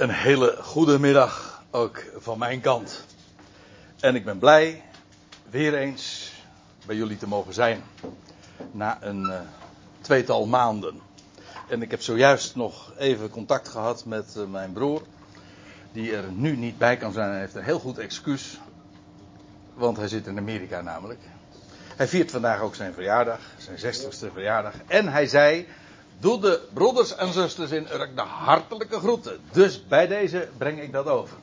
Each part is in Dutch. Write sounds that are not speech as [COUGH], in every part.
Een hele goede middag ook van mijn kant. En ik ben blij weer eens bij jullie te mogen zijn. Na een uh, tweetal maanden. En ik heb zojuist nog even contact gehad met uh, mijn broer. Die er nu niet bij kan zijn. Hij heeft een heel goed excuus. Want hij zit in Amerika namelijk. Hij viert vandaag ook zijn verjaardag. Zijn 60ste verjaardag. En hij zei. Doe de broeders en zusters in Urk de hartelijke groeten. Dus bij deze breng ik dat over.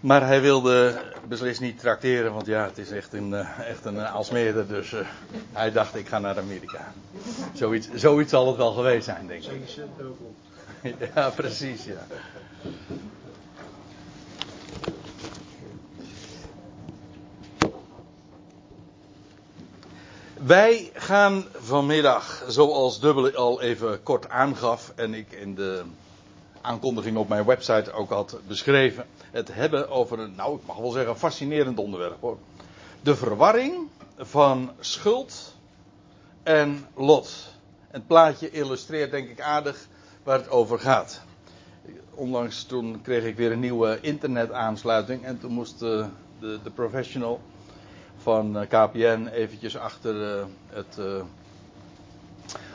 Maar hij wilde beslist niet trakteren, want ja, het is echt een, echt een Alsmeerder. Dus uh, hij dacht, ik ga naar Amerika. Zoiets, zoiets zal het wel geweest zijn, denk ik. [LAUGHS] Ja, precies, ja. Wij gaan vanmiddag, zoals Dubbele al even kort aangaf en ik in de aankondiging op mijn website ook had beschreven, het hebben over een, nou ik mag wel zeggen, fascinerend onderwerp hoor. De verwarring van schuld en lot. Het plaatje illustreert denk ik aardig waar het over gaat. Onlangs toen kreeg ik weer een nieuwe internetaansluiting en toen moest de, de, de professional van KPN eventjes achter het, uh,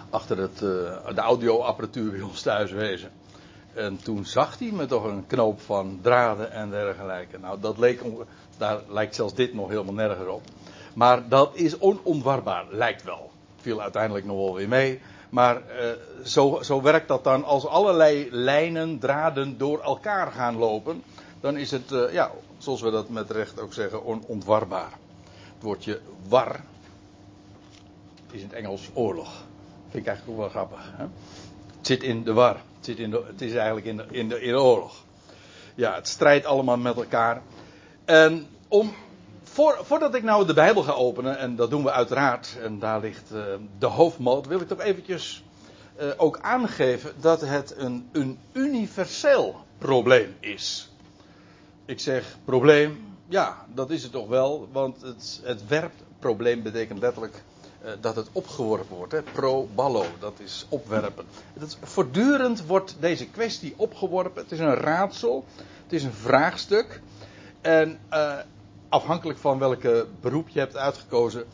achter het, de audioapparatuur bij ons thuis wezen. En toen zag hij me toch een knoop van draden en dergelijke. Nou, dat leek, daar lijkt zelfs dit nog helemaal nergens op. Maar dat is onontwarbaar, lijkt wel. Viel uiteindelijk nog wel weer mee. Maar zo, zo werkt dat dan als allerlei lijnen, draden door elkaar gaan lopen. Dan is het, ja, zoals we dat met recht ook zeggen, onontwarbaar woordje war is in het Engels oorlog. Vind ik eigenlijk ook wel grappig. Hè? Het zit in de war. Het, zit in de, het is eigenlijk in de, in, de, in de oorlog. Ja, het strijdt allemaal met elkaar. En om, voor, voordat ik nou de Bijbel ga openen, en dat doen we uiteraard, en daar ligt uh, de hoofdmoot, wil ik toch eventjes uh, ook aangeven dat het een, een universeel probleem is. Ik zeg probleem, ja, dat is het toch wel, want het, het werpprobleem betekent letterlijk uh, dat het opgeworpen wordt. Hè? Pro ballo, dat is opwerpen. Dat voortdurend wordt deze kwestie opgeworpen. Het is een raadsel, het is een vraagstuk. En uh, afhankelijk van welke beroep je hebt uitgekozen,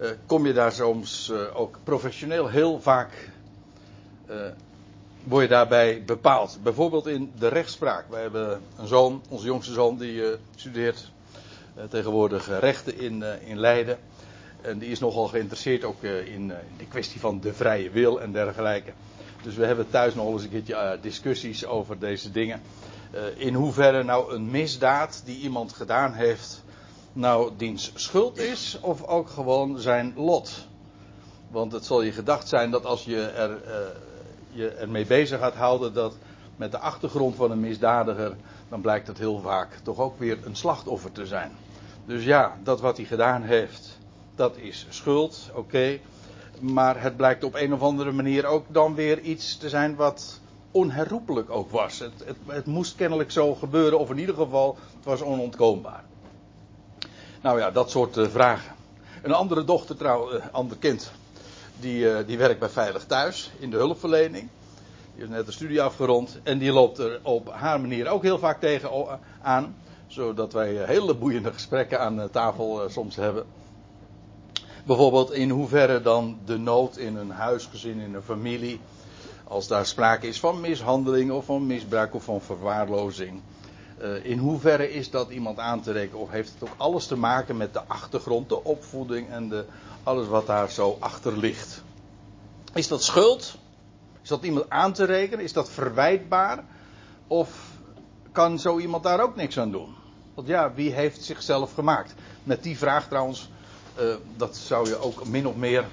uh, kom je daar soms ook professioneel heel vaak word je daarbij bepaald. Bijvoorbeeld in de rechtspraak. Wij hebben een zoon, onze jongste zoon, die studeert tegenwoordig rechten in, uh, in Leiden. En die is nogal geïnteresseerd ook in de kwestie van de vrije wil en dergelijke. Dus we hebben thuis nog eens een keertje discussies over deze dingen. in hoeverre nou een misdaad die iemand gedaan heeft, nou diens schuld is of ook gewoon zijn lot. Want het zal je gedacht zijn dat als je er je ermee bezig gaat houden dat met de achtergrond van een misdadiger, dan blijkt het heel vaak toch ook weer een slachtoffer te zijn. Dus ja, dat wat hij gedaan heeft, dat is schuld, oké. Maar het blijkt op een of andere manier ook dan weer iets te zijn wat onherroepelijk ook was. Het, het, moest kennelijk zo gebeuren, of in ieder geval, het was onontkoombaar. Nou ja, dat soort uh, vragen. Een andere dochter, trouw, uh, ander kind, die, uh, die werkt bij Veilig Thuis in de hulpverlening. Die heeft net de studie afgerond. En die loopt er op haar manier ook heel vaak tegen aan. Zodat wij hele boeiende gesprekken aan tafel uh, soms hebben. Bijvoorbeeld in hoeverre dan de nood in een huisgezin, in een familie. Als daar sprake is van mishandeling of van misbruik of van verwaarlozing. In hoeverre is dat iemand aan te rekenen? Of heeft het ook alles te maken met de achtergrond, de opvoeding en de, alles wat daar zo achter ligt? Is dat schuld? Is dat iemand aan te rekenen? Is dat verwijtbaar? Of kan zo iemand daar ook niks aan doen? Want ja, wie heeft zichzelf gemaakt? Met die vraag trouwens, uh, dat zou je ook min of meer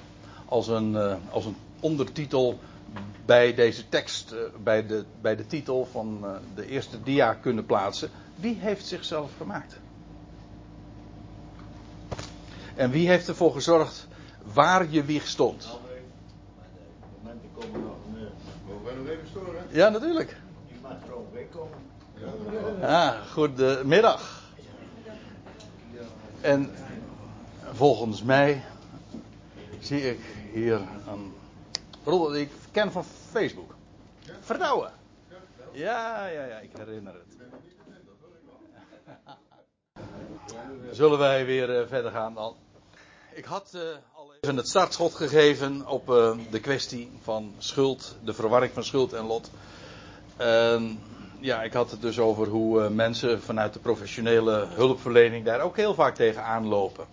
als een, uh, als een ondertitel bij deze tekst, uh, bij, de, bij de titel van de eerste dia kunnen plaatsen. Wie heeft zichzelf gemaakt? En wie heeft ervoor gezorgd waar je wieg stond? Momenten komen nog. Mogen wij nog even storen? Ja, natuurlijk. Je mag wegkomen. Ja, goedemiddag. En volgens mij zie ik hier een rol die ik ken van Facebook. Verdouwen. Ja, ja, ja, ik herinner het. [LAUGHS] Zullen wij weer uh, verder gaan dan? Ik had al even het startschot gegeven op uh, de kwestie van schuld, de verwarring van schuld en lot. ja, ik had het dus over hoe mensen vanuit de professionele hulpverlening daar ook heel vaak tegen aanlopen.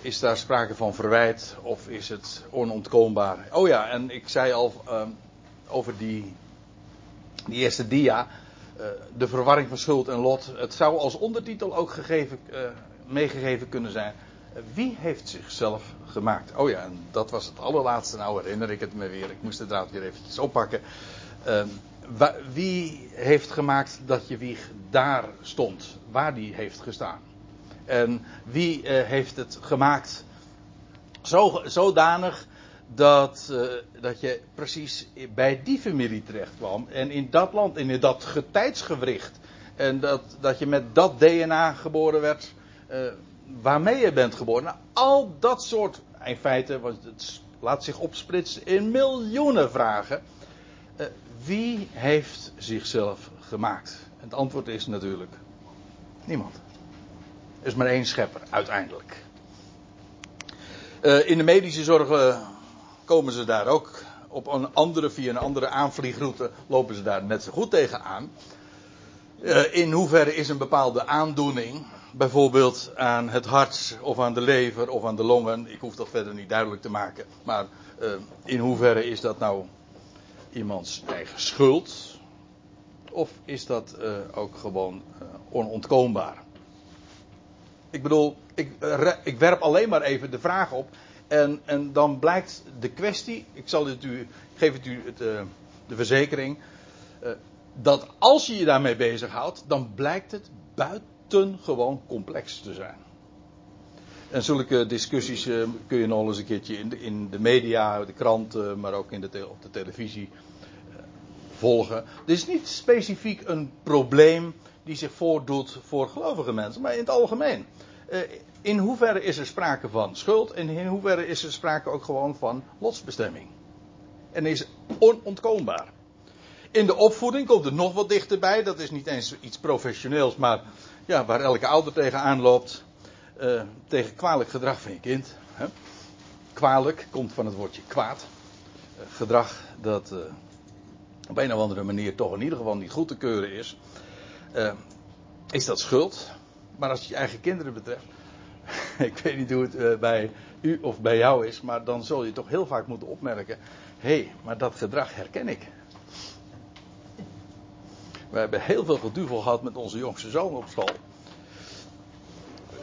Is daar sprake van verwijt of is het onontkoombaar? Oh ja, en ik zei al over die die eerste dia, uh, de verwarring van schuld en lot. Het zou als ondertitel ook gegeven, uh, meegegeven kunnen zijn. Wie heeft zichzelf gemaakt? Oh ja, en dat was het allerlaatste. Nou herinner ik het me weer. Ik moest het draad weer eventjes oppakken. Ehm, wie heeft gemaakt dat je wieg daar stond? Waar die heeft gestaan? En wie heeft het gemaakt zo, zodanig dat, uh, dat je precies bij die familie terecht kwam. En in dat land, in dat getijdsgewricht. En dat, dat je met dat DNA geboren werd. Waarmee je bent geboren. Nou, al dat soort, in feite, want het laat zich opsplitsen in miljoenen vragen. Uh, wie heeft zichzelf gemaakt? Het antwoord is natuurlijk niemand. Er is maar één schepper, uiteindelijk. in de medische zorg komen ze daar ook op een andere, via een andere aanvliegroute, lopen ze daar net zo goed tegenaan. Uh, in hoeverre is een bepaalde aandoening, bijvoorbeeld aan het hart of aan de lever of aan de longen, ik hoef dat verder niet duidelijk te maken, maar uh, in hoeverre is dat nou iemands eigen schuld? Of is dat uh, ook gewoon onontkoombaar? Ik bedoel, ik, ik werp alleen maar even de vraag op: en, en dan blijkt de kwestie, ik zal het u, geef het u het, de verzekering, dat als je je daarmee bezighoudt, dan blijkt het buitengewoon complex te zijn. En zulke discussies uh, kun je nog eens een keertje in de, in de media, de kranten, maar ook in de op de televisie volgen. Dit is niet specifiek een probleem die zich voordoet voor gelovige mensen, maar in het algemeen in hoeverre is er sprake van schuld en in hoeverre is er sprake ook gewoon van lotsbestemming. En is onontkoombaar. In de opvoeding komt er nog wat dichterbij. Dat is niet eens iets professioneels, maar ja, waar elke ouder tegenaan loopt. Uh, tegen kwalijk gedrag van je kind. Hè? Kwalijk komt van het woordje kwaad. Uh, gedrag dat uh, op een of andere manier toch in ieder geval niet goed te keuren is. is dat schuld? Maar als het je eigen kinderen betreft, [LAUGHS] ik weet niet hoe het bij u of bij jou is, maar dan zul je toch heel vaak moeten opmerken: hé, hey, maar dat gedrag herken ik. We hebben heel veel geduvel gehad met onze jongste zoon op school.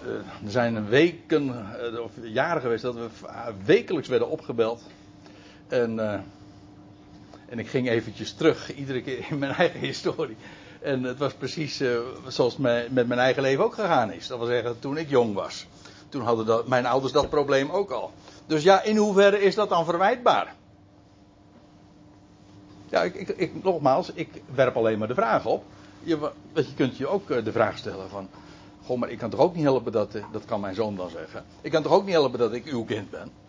Uh, er zijn weken uh, of jaren geweest dat we wekelijks werden opgebeld. En, en ik ging eventjes terug, iedere keer in mijn [LAUGHS] eigen historie. En het was precies zoals het met mijn eigen leven ook gegaan is. Dat wil zeggen, toen ik jong was. Toen hadden mijn ouders dat probleem ook al. Dus ja, in hoeverre is dat dan verwijtbaar? Ja, ik, ik, nogmaals, ik werp alleen maar de vraag op. Je, je kunt je ook eh, de vraag stellen van... Goh, maar ik kan toch ook niet helpen dat... Eh, dat kan mijn zoon dan zeggen. Ik kan toch ook niet helpen dat ik uw kind ben? [LAUGHS]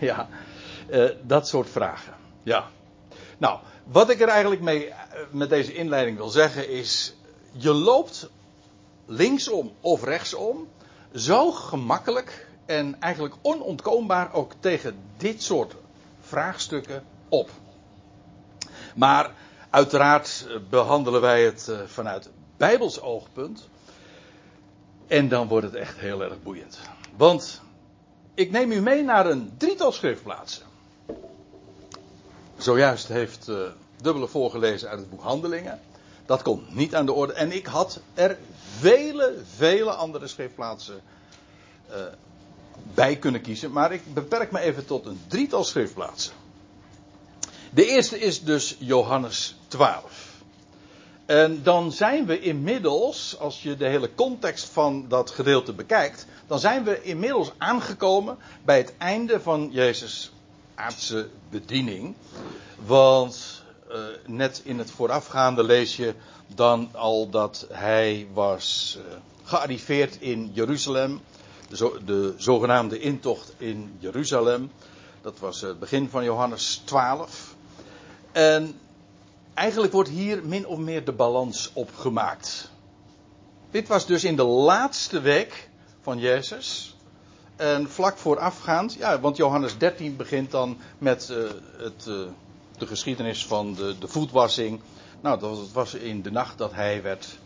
Ja, uh, dat soort vragen. Ja. Nou, wat ik er eigenlijk mee met deze inleiding wil zeggen is... Je loopt linksom of rechtsom, zo gemakkelijk en eigenlijk onontkoombaar ook tegen dit soort vraagstukken op. Maar uiteraard behandelen wij het eh, vanuit Bijbels oogpunt. En dan wordt het echt heel erg boeiend. Want ik neem u mee naar een drietal schriftplaatsen. Zojuist heeft uh, Dubbele voorgelezen uit het boek Handelingen. Dat komt niet aan de orde. En ik had er vele, vele andere schriftplaatsen uh, bij kunnen kiezen. Maar ik beperk me even tot een drietal schriftplaatsen. De eerste is dus Johannes 12. En dan zijn we inmiddels, als je de hele context van dat gedeelte bekijkt, dan zijn we inmiddels aangekomen bij het einde van Jezus' aardse bediening. Want uh, net in het voorafgaande lees je dan al dat hij was uh, gearriveerd in Jeruzalem. De, de, zogenaamde intocht in Jeruzalem. Dat was het begin van Johannes 12. En eigenlijk wordt hier min of meer de balans opgemaakt. Dit was dus in de laatste week van Jezus. En vlak voorafgaand, ja, want Johannes 13 begint dan met uh, het, uh, de geschiedenis van de, de voetwassing. Nou, dat was in de nacht dat hij werd,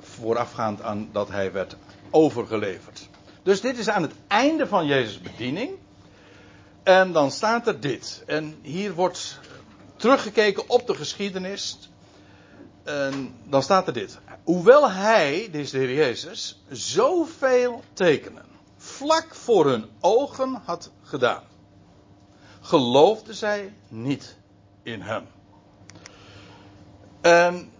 voorafgaand aan dat hij werd overgeleverd. Dus dit is aan het einde van Jezus' bediening. En dan staat er dit. En hier wordt teruggekeken op de geschiedenis. En dan staat er dit. Hoewel hij, dit is de Heer Jezus, zoveel tekenen vlak voor hun ogen had gedaan, geloofden zij niet in hem. En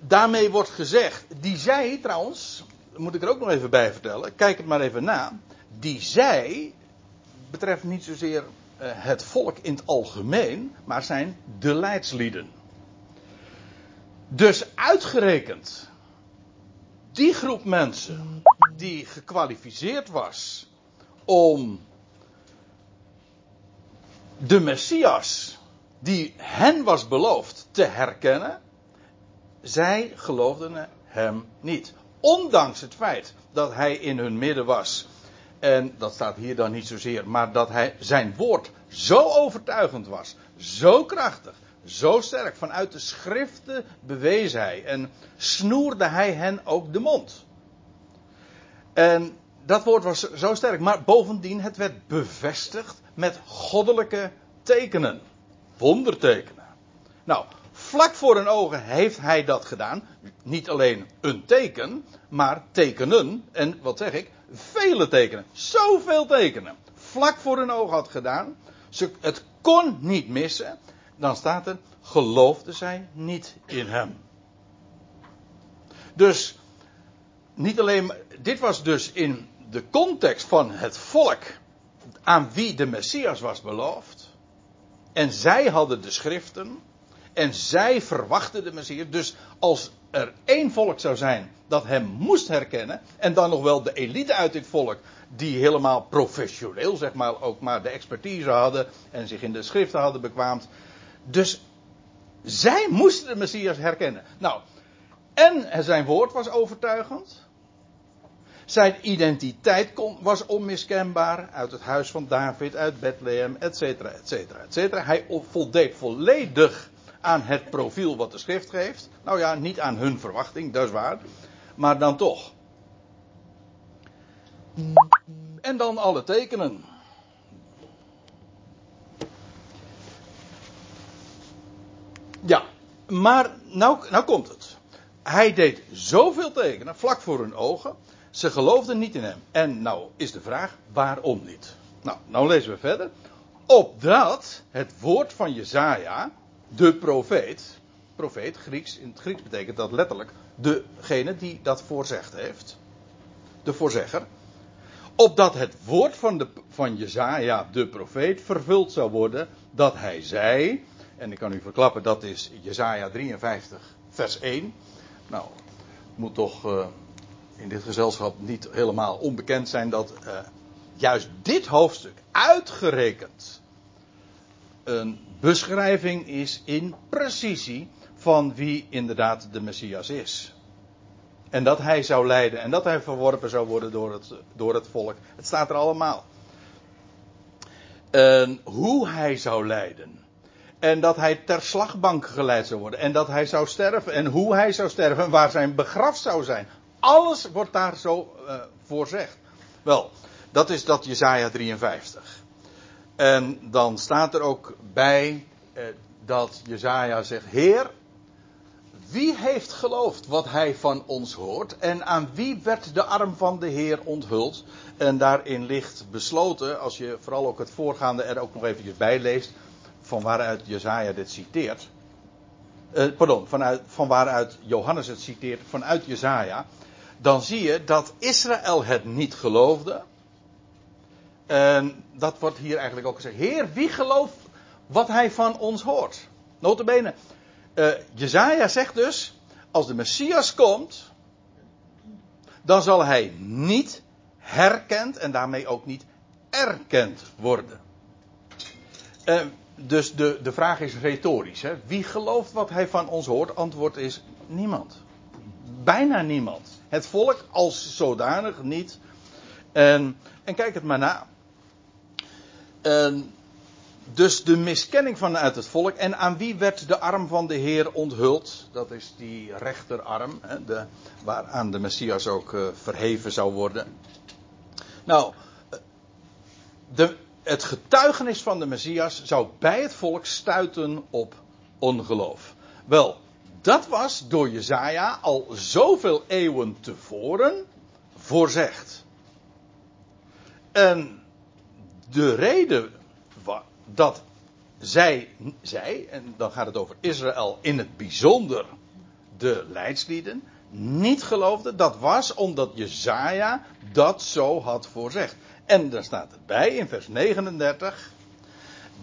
daarmee wordt gezegd, die zij trouwens, moet ik er ook nog even bij vertellen, kijk het maar even na, die zij betreft niet zozeer eh, het volk in het algemeen, maar zijn de leidslieden. Dus uitgerekend die groep mensen die gekwalificeerd was om de Messias die hen was beloofd te herkennen, zij geloofden hem niet. Ondanks het feit dat hij in hun midden was. En dat staat hier dan niet zozeer, maar dat hij, zijn woord zo overtuigend was, zo krachtig, zo sterk. Vanuit de schriften bewees hij en snoerde hij hen ook de mond. En dat woord was zo sterk, maar bovendien het werd bevestigd met goddelijke tekenen, wondertekenen. Nou, vlak voor hun ogen heeft hij dat gedaan. Niet alleen een teken, maar tekenen. En wat zeg ik? Vele tekenen. Zoveel tekenen. Vlak voor hun ogen had gedaan. Ze, het kon niet missen. Dan staat er, geloofden zij niet in hem. Dus, niet alleen, dit was dus in de context van het volk aan wie de Messias was beloofd. En zij hadden de schriften. En zij verwachten de Messias. Dus als er één volk zou zijn dat hem moest herkennen. En dan nog wel de elite uit dit volk. Die helemaal professioneel, zeg maar, ook maar de expertise hadden. En zich in de schriften hadden bekwaamd. Dus zij moesten de Messias herkennen. Nou, en zijn woord was overtuigend. Zijn identiteit was onmiskenbaar. Uit het huis van David, uit Bethlehem, et cetera, et cetera, et cetera. Hij voldeed volledig aan het profiel wat de schrift geeft. Nou ja, niet aan hun verwachting, dat is waar. Maar dan toch. En dan alle tekenen. Ja, maar nou, nou komt het. Hij deed zoveel tekenen vlak voor hun ogen. Ze geloofden niet in hem. En nou is de vraag, waarom niet? Nou, nou lezen we verder. Opdat het woord van Jezaja, de profeet, profeet, Grieks, in het Grieks betekent dat letterlijk degene die dat voorzegd heeft. De voorzegger. Opdat het woord van, de, van Jezaja, de profeet, vervuld zou worden, dat hij zei, en ik kan u verklappen, dat is Jezaja 53, vers 1. Nou, moet toch uh, in dit gezelschap niet helemaal onbekend zijn dat uh, juist dit hoofdstuk uitgerekend een beschrijving is in precisie van wie inderdaad de Messias is. En dat hij zou lijden en dat hij verworpen zou worden door het, door het volk. Het staat er allemaal. En hoe hij zou lijden. En dat hij ter slagbank geleid zou worden. En dat hij zou sterven. En hoe hij zou sterven. En waar zijn begraf zou zijn. Alles wordt daar zo uh, voorzegd. Wel, dat is dat Jezaja 53. En dan staat er ook bij eh, dat Jezaja zegt: Heer, wie heeft geloofd wat hij van ons hoort? En aan wie werd de arm van de Heer onthuld? En daarin ligt besloten, als je vooral ook het voorgaande er ook nog eventjes bij leest, van waaruit Jezaja dit citeert. Uh, pardon, vanuit, van waaruit Johannes het citeert, vanuit Jezaja. Dan zie je dat Israël het niet geloofde. En dat wordt hier eigenlijk ook gezegd. Heer, wie gelooft wat hij van ons hoort? Notabene, uh, Jezaja zegt dus, als de Messias komt, dan zal hij niet herkend en daarmee ook niet erkend worden. Uh, dus de, de vraag is retorisch. Hè? Wie gelooft wat hij van ons hoort? Antwoord is niemand. Bijna niemand. Het volk als zodanig niet. En, en kijk het maar na. Dus de miskenning vanuit het volk. En aan wie werd de arm van de Heer onthuld? Dat is die rechterarm, hè, de, waaraan de Messias ook uh, verheven zou worden. Nou, de, het getuigenis van de Messias zou bij het volk stuiten op ongeloof. Wel, dat was door Jezaja al zoveel eeuwen tevoren voorzegd. En de reden dat zij, zij, en dan gaat het over Israël in het bijzonder, de leidslieden, niet geloofden, dat was omdat Jezaja dat zo had voorzegd. En daar staat erbij in vers 39.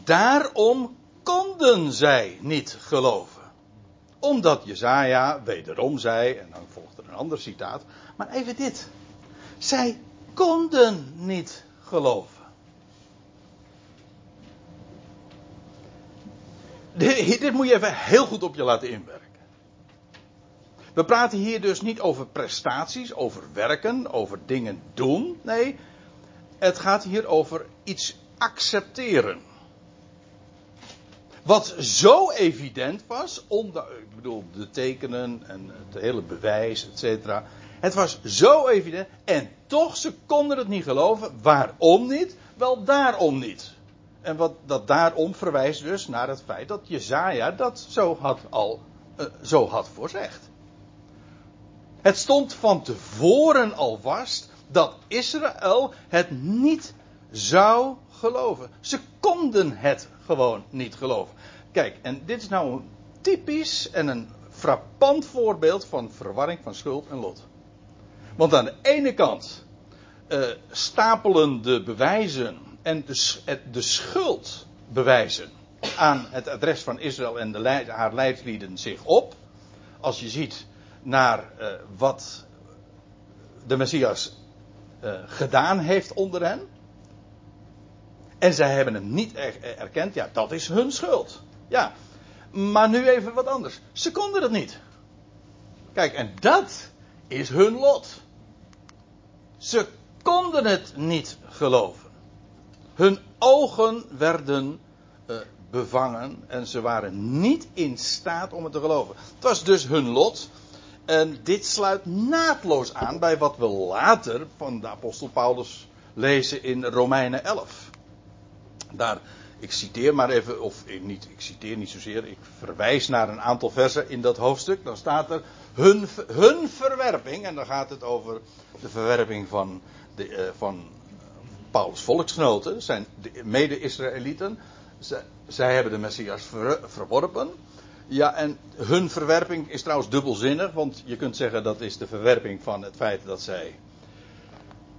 Daarom konden zij niet geloven. Omdat Jezaja wederom zei, en dan volgt er een ander citaat, maar even dit. Zij konden niet geloven. Dit moet je even heel goed op je laten inwerken. We praten hier dus niet over prestaties, over werken, over dingen doen. Nee, het gaat hier over iets accepteren. Wat zo evident was, ik bedoel de tekenen en het hele bewijs, et cetera. Het was zo evident en toch ze konden het niet geloven. Waarom niet? Wel daarom niet. En wat dat daarom verwijst dus naar het feit dat Jezaja dat zo had al uh, zo had voorzegd. Het stond van tevoren al vast dat Israël het niet zou geloven. Ze konden het gewoon niet geloven. Kijk, en dit is nou een typisch en een frappant voorbeeld van verwarring van schuld en lot. Want aan de ene kant uh, stapelen de bewijzen en de, de schuld bewijzen aan het adres van Israël en de, haar leidslieden zich op. Als je ziet naar uh, wat de Messias uh, gedaan heeft onder hen. En zij hebben het niet erkend. Ja, dat is hun schuld. Ja. Maar nu even wat anders. Ze konden het niet. Kijk, en dat is hun lot. Ze konden het niet geloven. Hun ogen werden uh, bevangen en ze waren niet in staat om het te geloven. Het was dus hun lot. En dit sluit naadloos aan bij wat we later van de apostel Paulus lezen in Romeinen 11. Daar, ik citeer maar even, of niet, ik citeer niet zozeer, ik verwijs naar een aantal versen in dat hoofdstuk. Dan staat er hun, hun verwerping, en dan gaat het over de verwerping van, de, uh, van Paulus' volksgenoten, zijn mede-Israëlieten. Zij hebben de Messias ver, verworpen. Ja, en hun verwerping is trouwens dubbelzinnig, want je kunt zeggen dat is de verwerping van het feit dat zij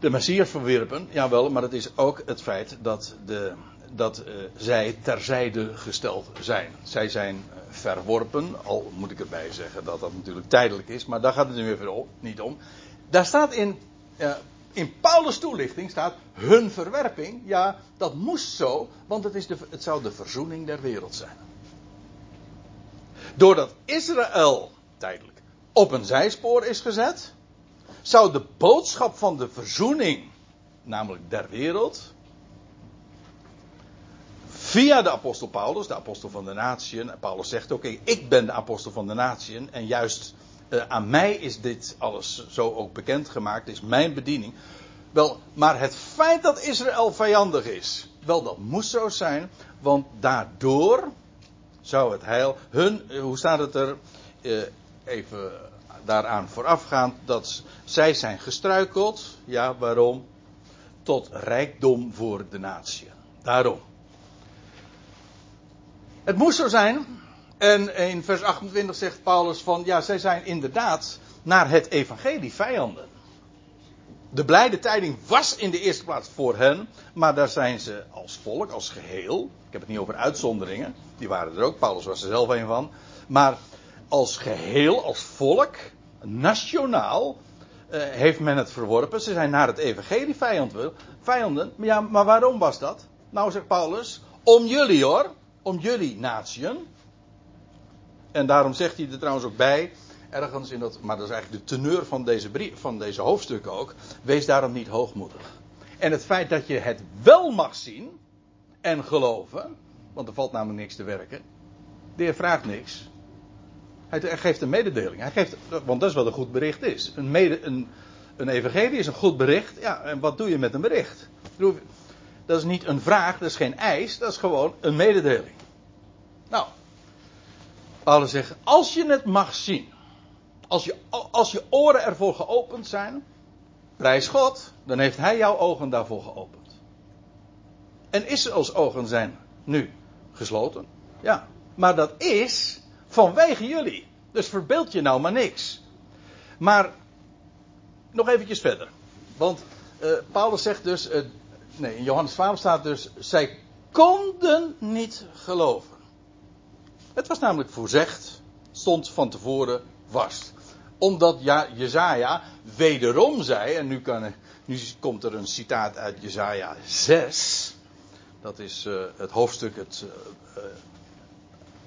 de Messias verwerpen. Jawel, maar het is ook het feit dat, de, dat uh, zij terzijde gesteld zijn. Zij zijn uh, verworpen, al moet ik erbij zeggen dat dat natuurlijk tijdelijk is, maar daar gaat het nu even niet om. Daar staat in, uh, in Paulus' toelichting staat hun verwerping. Ja, dat moest zo, want het, is de, het zou de verzoening der wereld zijn. Doordat Israël tijdelijk op een zijspoor is gezet, zou de boodschap van de verzoening, namelijk der wereld, via de apostel Paulus, de apostel van de natieën, Paulus zegt ook, ik ben de apostel van de natieën, en juist uh, aan mij is dit alles zo ook bekendgemaakt, is mijn bediening. Wel, maar het feit dat Israël vijandig is, wel dat moest zo zijn, want daardoor zou het heil. Hun, hoe staat het er? Uh, even daaraan voorafgaand dat zij zijn gestruikeld. Ja, waarom? Tot rijkdom voor de natie. Daarom. Het moest zo zijn. En in vers 28 zegt Paulus van ja, zij zijn inderdaad naar het evangelie vijanden. De blijde tijding was in de eerste plaats voor hen, maar daar zijn ze als volk, als geheel. Ik heb het niet over uitzonderingen, die waren er ook, Paulus was er zelf een van. Maar als geheel, als volk, nationaal, eh, heeft men het verworpen. Ze zijn naar het evangelie vijand, vijanden. Maar, ja, maar waarom was dat? Nou, zegt Paulus, om jullie hoor. Om jullie natieën. En daarom zegt hij er trouwens ook bij, ergens in dat, maar dat is eigenlijk de teneur van deze, brief, van deze hoofdstukken ook. Wees daarom niet hoogmoedig. En het feit dat je het wel mag zien en geloven, want er valt namelijk niks te werken. De heer vraagt niks. Hij geeft een mededeling. Hij geeft, want dat is wat een goed bericht is. Een, een, een evangelie is een goed bericht. Ja, en wat doe je met een bericht? Dat is niet een vraag, dat is geen eis, dat is gewoon een mededeling. Nou, Paulus zegt, als je het mag zien, als je, als je oren ervoor geopend zijn, prijs God, dan heeft Hij jouw ogen daarvoor geopend. En Israëls ogen zijn nu gesloten. Ja, maar dat is vanwege jullie. Dus verbeeld je nou maar niks. Maar nog eventjes verder. Want uh, Paulus zegt dus, uh, nee, in Johannes 12 staat dus, zij konden niet geloven. Het was namelijk voorzegd, stond van tevoren vast. Omdat ja, Jezaja wederom zei, en nu, kan, nu komt er een citaat uit Jezaja 6. Dat is uh, het hoofdstuk, het, uh,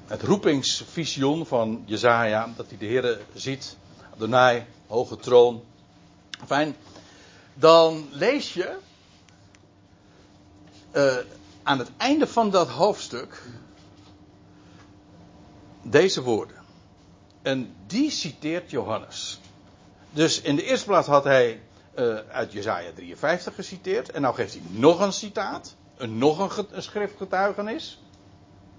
het roepingsvisioen van Jezaja. Dat hij de Heer ziet, Adonai, hoge troon. Fijn. Dan lees je uh, aan het einde van dat hoofdstuk deze woorden. En die citeert Johannes. Dus in de eerste plaats had hij uh, uit Jezaja 53 geciteerd. En nou geeft hij nog een citaat. Een, nog een, schriftgetuigenis.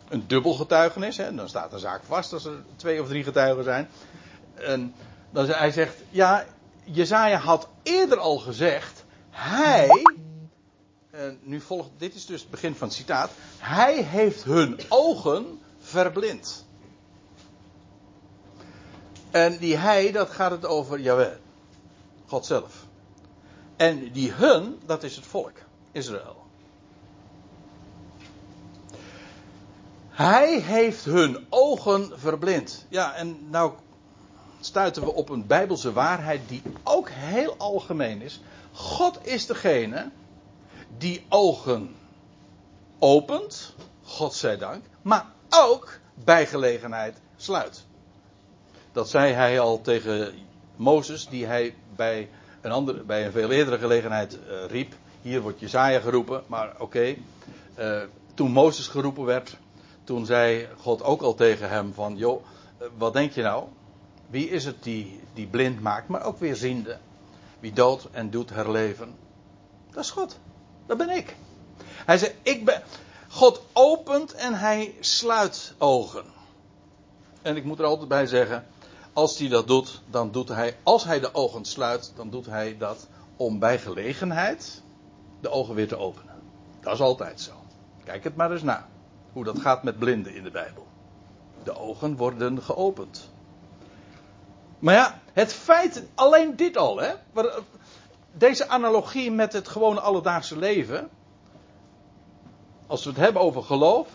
Een dubbel getuigenis. Hè. Dan staat een zaak vast als er twee of drie getuigen zijn. En dan, hij zegt, ja, Jezaja had eerder al gezegd. Hij, en nu volgt, dit is dus het begin van het citaat. Hij heeft hun ogen verblind. En die hij, dat gaat het over Jawel. God zelf. En die hun, dat is het volk. Israël. Hij heeft hun ogen verblind. Ja, en nou stuiten we op een bijbelse waarheid die ook heel algemeen is. God is degene die ogen opent, God zij dank, maar ook bij gelegenheid sluit. Dat zei hij al tegen Mozes, die hij bij een, andere, bij een veel eerdere gelegenheid uh, riep. Hier wordt Jezaja geroepen, maar oké. Uh, toen Mozes geroepen werd, toen zei God ook al tegen hem van, joh, uh, wat denk je nou? Wie is het die, die blind maakt, maar ook weer ziende? Wie doodt en doet herleven? Dat is God. Dat ben ik. Hij zei, ik ben. God opent en hij sluit ogen. En ik moet er altijd bij zeggen, als hij dat doet, dan doet hij, als hij de ogen sluit, dan doet hij dat om bij gelegenheid de ogen weer te openen. Dat is altijd zo. Kijk het maar eens na. Hoe dat gaat met blinden in de Bijbel. De ogen worden geopend. Maar ja, het feit, alleen dit al, hè. Deze analogie met het gewone alledaagse leven. Als we het hebben over geloof.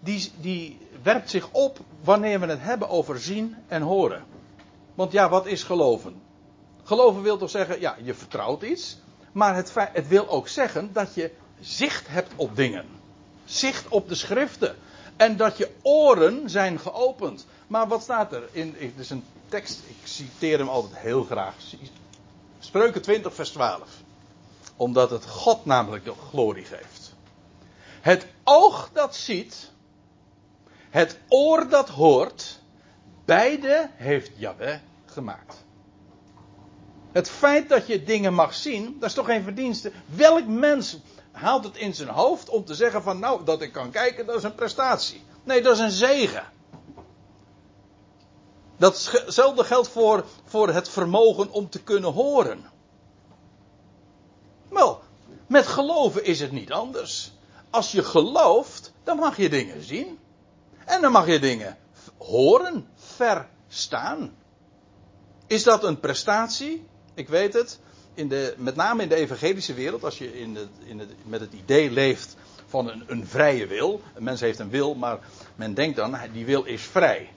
Die, die werpt zich op wanneer we het hebben over zien en horen. Want ja, wat is geloven? Geloven wil toch zeggen, ja, je vertrouwt iets. Maar het, het wil ook zeggen dat je zicht hebt op dingen. Zicht op de schriften. En dat je oren zijn geopend. Maar wat staat er? In, het is een tekst, ik citeer hem altijd heel graag. Spreuken 20, vers 12. Omdat het God namelijk de glorie geeft. Het oog dat ziet, het oor dat hoort, beide heeft Yahweh gemaakt. Het feit dat je dingen mag zien, dat is toch geen verdienste. Welk mens haalt het in zijn hoofd om te zeggen van nou, dat ik kan kijken, dat is een prestatie. Nee, dat is een zegen. Datzelfde geldt voor, voor het vermogen om te kunnen horen. Wel, met geloven is het niet anders. Als je gelooft, dan mag je dingen zien. En dan mag je dingen horen, verstaan. Is dat een prestatie? Ik weet het. In de, met name in de evangelische wereld, als je in in met het idee leeft van een, een vrije wil. Een mens heeft een wil, maar men denkt dan, die wil is vrij.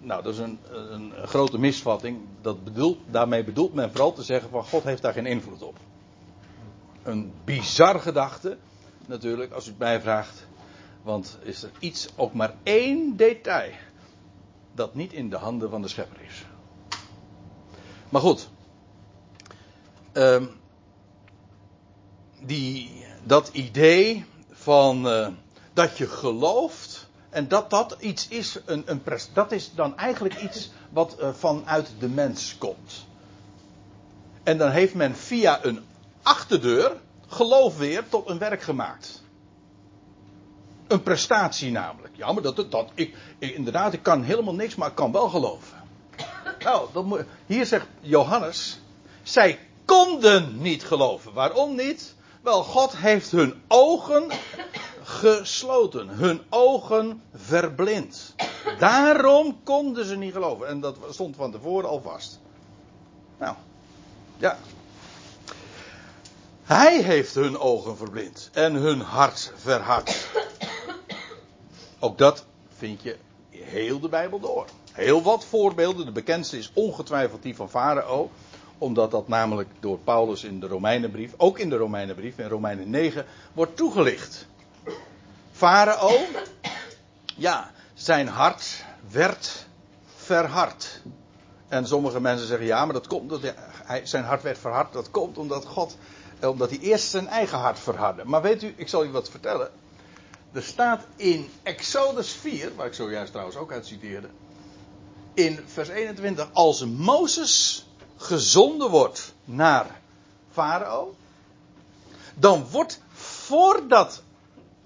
Nou, dat is een, een, grote misvatting. Dat bedoelt, daarmee bedoelt men vooral te zeggen van God heeft daar geen invloed op. Een bizar gedachte, natuurlijk, als u het mij vraagt. Want is er iets, ook maar één detail, dat niet in de handen van de schepper is. Maar goed. Um, die, dat idee van uh, dat je gelooft en dat dat iets is, een, een dat is dan eigenlijk iets wat uh, vanuit de mens komt. En dan heeft men via een achterdeur geloof weer tot een werk gemaakt. Een prestatie namelijk. Ja, maar dat, dat, ik, inderdaad, ik kan helemaal niks, maar ik kan wel geloven. Nou, hier zegt Johannes, zij konden niet geloven. Waarom niet? Wel, God heeft hun ogen gesloten, hun ogen verblind. Daarom konden ze niet geloven. En dat stond van tevoren al vast. Nou, ja. Hij heeft hun ogen verblind en hun hart verhard. Ook dat vind je heel de Bijbel door. Heel wat voorbeelden. De bekendste is ongetwijfeld die van Farao. Omdat dat namelijk door Paulus in de Romeinenbrief, ook in de Romeinenbrief, in Romeinen 9, wordt toegelicht. Farao, ja, zijn hart werd verhard. En sommige mensen zeggen ja, maar dat komt hij, zijn hart werd verhard. Dat komt omdat God, omdat hij eerst zijn eigen hart verhardde. Maar weet u, ik zal u wat vertellen. Er staat in Exodus 4, waar ik zojuist trouwens ook uit citeerde. In vers 21, als Mozes gezonden wordt naar Farao. Dan wordt voordat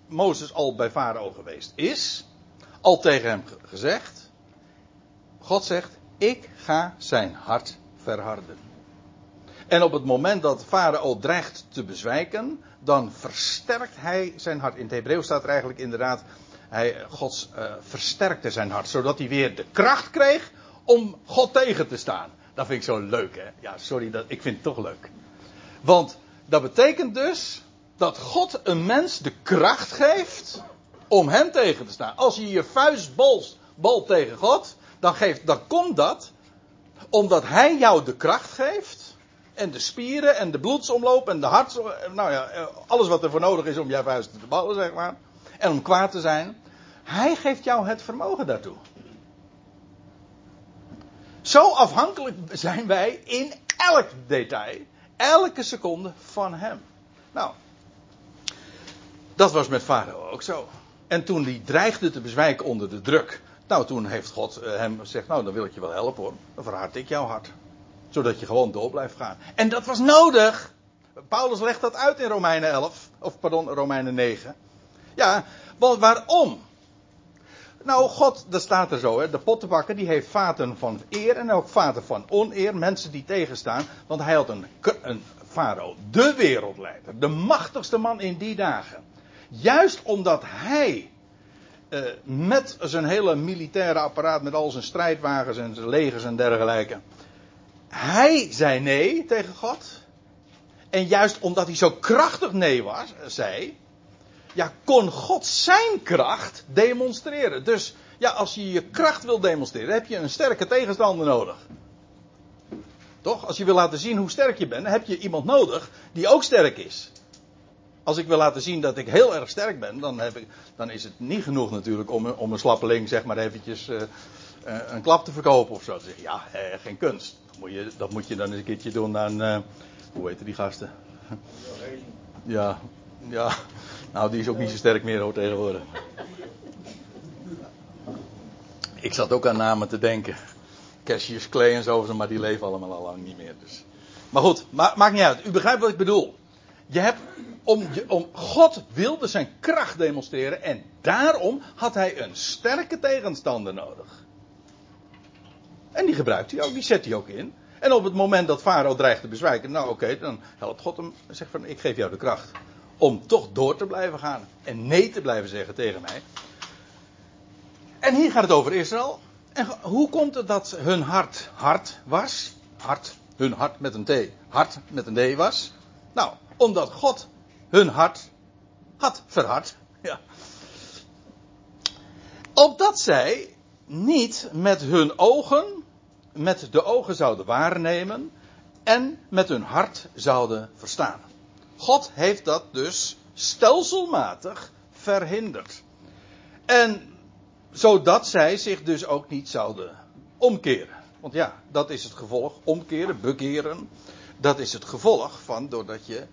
Mozes al bij Farao geweest is, al tegen hem gezegd. God zegt, ik ga zijn hart verharden. En op het moment dat Farao dreigt te bezwijken, dan versterkt hij zijn hart. In het Hebreeuws staat er eigenlijk inderdaad, hij, God uh, versterkte zijn hart, zodat hij weer de kracht kreeg om God tegen te staan. Dat vind ik zo leuk, hè? Ja, sorry, dat, ik vind het toch leuk. Want dat betekent dus dat God een mens de kracht geeft om hem tegen te staan. Als je je vuist bal tegen God, dan, geeft, dan komt dat omdat hij jou de kracht geeft. En de spieren en de bloedsomloop en de hart. Nou ja, alles wat er voor nodig is om jouw vuist te ballen, zeg maar. En om kwaad te zijn. Hij geeft jou het vermogen daartoe. Zo afhankelijk zijn wij in elk detail, elke seconde van hem. Nou, dat was met Farao ook zo. En toen hij dreigde te bezwijken onder de druk. Nou, toen heeft God eh, hem gezegd: Nou, dan wil ik je wel helpen hoor. Dan verhard ik jouw hart. Zodat je gewoon door blijft gaan. En dat was nodig. Paulus legt dat uit in Romeinen 11. Of pardon, Romeinen 9. Ja, want waarom? Nou, God, dat staat er zo, hè, de pottenbakker die heeft vaten van eer en ook vaten van oneer, mensen die tegenstaan, want hij had een, een farao, de wereldleider, de machtigste man in die dagen. Juist omdat hij uh, met zijn hele militaire apparaat, met al zijn strijdwagens en zijn legers en dergelijke, hij zei nee tegen God. En juist omdat hij zo krachtig nee was, zei, ja, kon God zijn kracht demonstreren. Dus ja, als je je kracht wil demonstreren, heb je een sterke tegenstander nodig. Toch? Als je wil laten zien hoe sterk je bent, heb je iemand nodig die ook sterk is. Als ik wil laten zien dat ik heel erg sterk ben, dan, heb ik, dan is het niet genoeg natuurlijk om, om een slappeling zeg maar eventjes uh, een klap te verkopen of zo. Zeg, ja, eh, geen kunst. Dat moet, je, dat moet je dan eens een keertje doen aan, uh, hoe heten die gasten? Ja, ja, nou die is ook niet zo sterk meer hoor tegenwoordig. Ik zat ook aan namen te denken. Cassius Clay en zo, maar die leven allemaal al lang niet meer. Dus. Maar goed, ma maakt niet uit. U begrijpt wat ik bedoel. Je hebt, om, om, God wilde zijn kracht demonstreren en daarom had hij een sterke tegenstander nodig. En die gebruikt hij ook, die zet hij ook in. En op het moment dat Farao dreigt te bezwijken, nou oké, dan helpt God hem en zegt van ik geef jou de kracht. Om toch door te blijven gaan en nee te blijven zeggen tegen mij. En hier gaat het over Israël. En hoe komt het dat hun hart hard was? Hart, hun hart met een T, hart met een D was? Nou, omdat God hun hart had verhard. [LAUGHS] Ja. Opdat zij niet met hun ogen, met de ogen zouden waarnemen en met hun hart zouden verstaan. God heeft dat dus stelselmatig verhinderd. En zodat zij zich dus ook niet zouden omkeren. Want ja, dat is het gevolg. Omkeren, bekeren. Dat is het gevolg van doordat je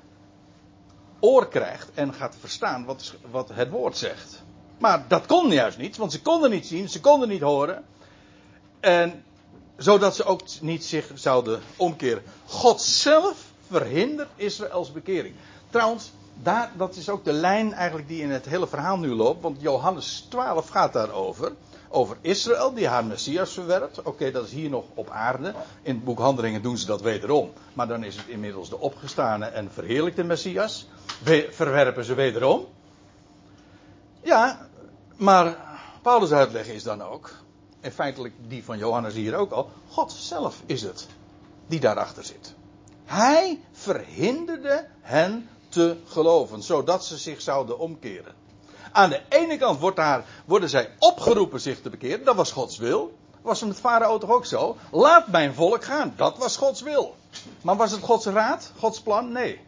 oor krijgt en gaat verstaan wat, wat het woord zegt. Maar dat kon juist niet, want ze konden niet zien, ze konden niet horen. En zodat ze ook niet zich zouden omkeren. God zelf verhindert Israëls bekering. Trouwens, daar, dat is ook de lijn eigenlijk die in het hele verhaal nu loopt. Want Johannes 12 gaat daarover. Over Israël die haar Messias verwerpt. Oké, dat is hier nog op aarde. In het boek Handelingen doen ze dat wederom. Maar dan is het inmiddels de opgestane en verheerlijkte Messias. verwerpen ze wederom. Ja, maar Paulus' uitleg is dan ook. En feitelijk die van Johannes hier ook al. God zelf is het die daarachter zit. Hij verhinderde hen te geloven, zodat ze zich zouden omkeren. Aan de ene kant wordt worden zij opgeroepen zich te bekeren, dat was Gods wil. Was met Farao toch ook zo? Laat mijn volk gaan, dat was Gods wil. Maar was het Gods raad, Gods plan? Nee.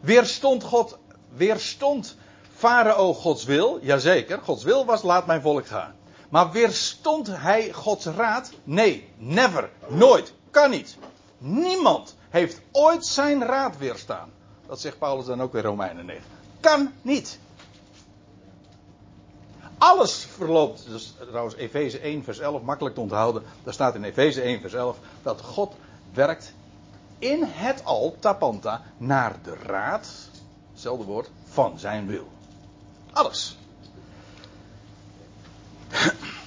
Weerstond God, weerstond Farao Gods wil? Jazeker, Gods wil was laat mijn volk gaan. Maar weerstond hij Gods raad? Nee, never, nooit, kan niet. Niemand heeft ooit zijn raad weerstaan. Dat zegt Paulus dan ook in Romeinen 9. Kan niet. Alles verloopt, dus trouwens Efeze 1 vers 11, makkelijk te onthouden. Daar staat in Efeze 1 vers 11 dat God werkt in het al, tapanta, naar de raad, hetzelfde woord, van zijn wil. Alles.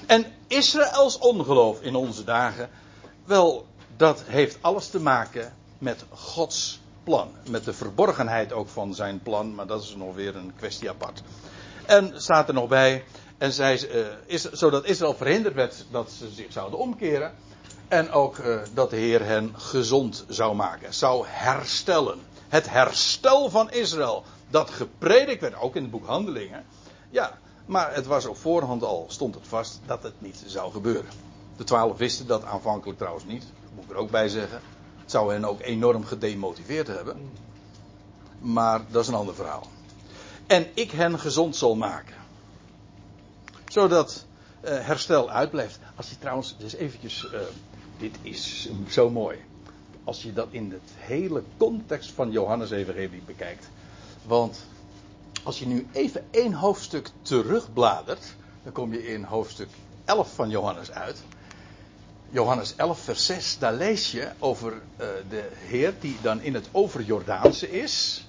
En Israëls ongeloof in onze dagen, wel, dat heeft alles te maken met Gods plan. Met de verborgenheid ook van zijn plan, maar dat is nog weer een kwestie apart. En staat er nog bij, en zij, uh, is, zodat Israël verhinderd werd dat ze zich zouden omkeren. En ook uh, dat de Heer hen gezond zou maken, zou herstellen. Het herstel van Israël, dat gepredikt werd, ook in het boek Handelingen. Ja, maar het was op voorhand al, stond het vast, dat het niet zou gebeuren. De twaalf wisten dat aanvankelijk trouwens niet, moet ik er ook bij zeggen. Het zou hen ook enorm gedemotiveerd hebben. Maar dat is een ander verhaal. En ik hen gezond zal maken. Zodat uh, herstel uitblijft. Als je trouwens, dus eventjes, uh, dit is zo mooi. Als je dat in het hele context van Johannes Evangelie bekijkt. Want als je nu even één hoofdstuk terugbladert, dan kom je in hoofdstuk 11 van Johannes uit. Johannes 11, vers 6, daar lees je over uh, de Heer die dan in het overjordaanse is.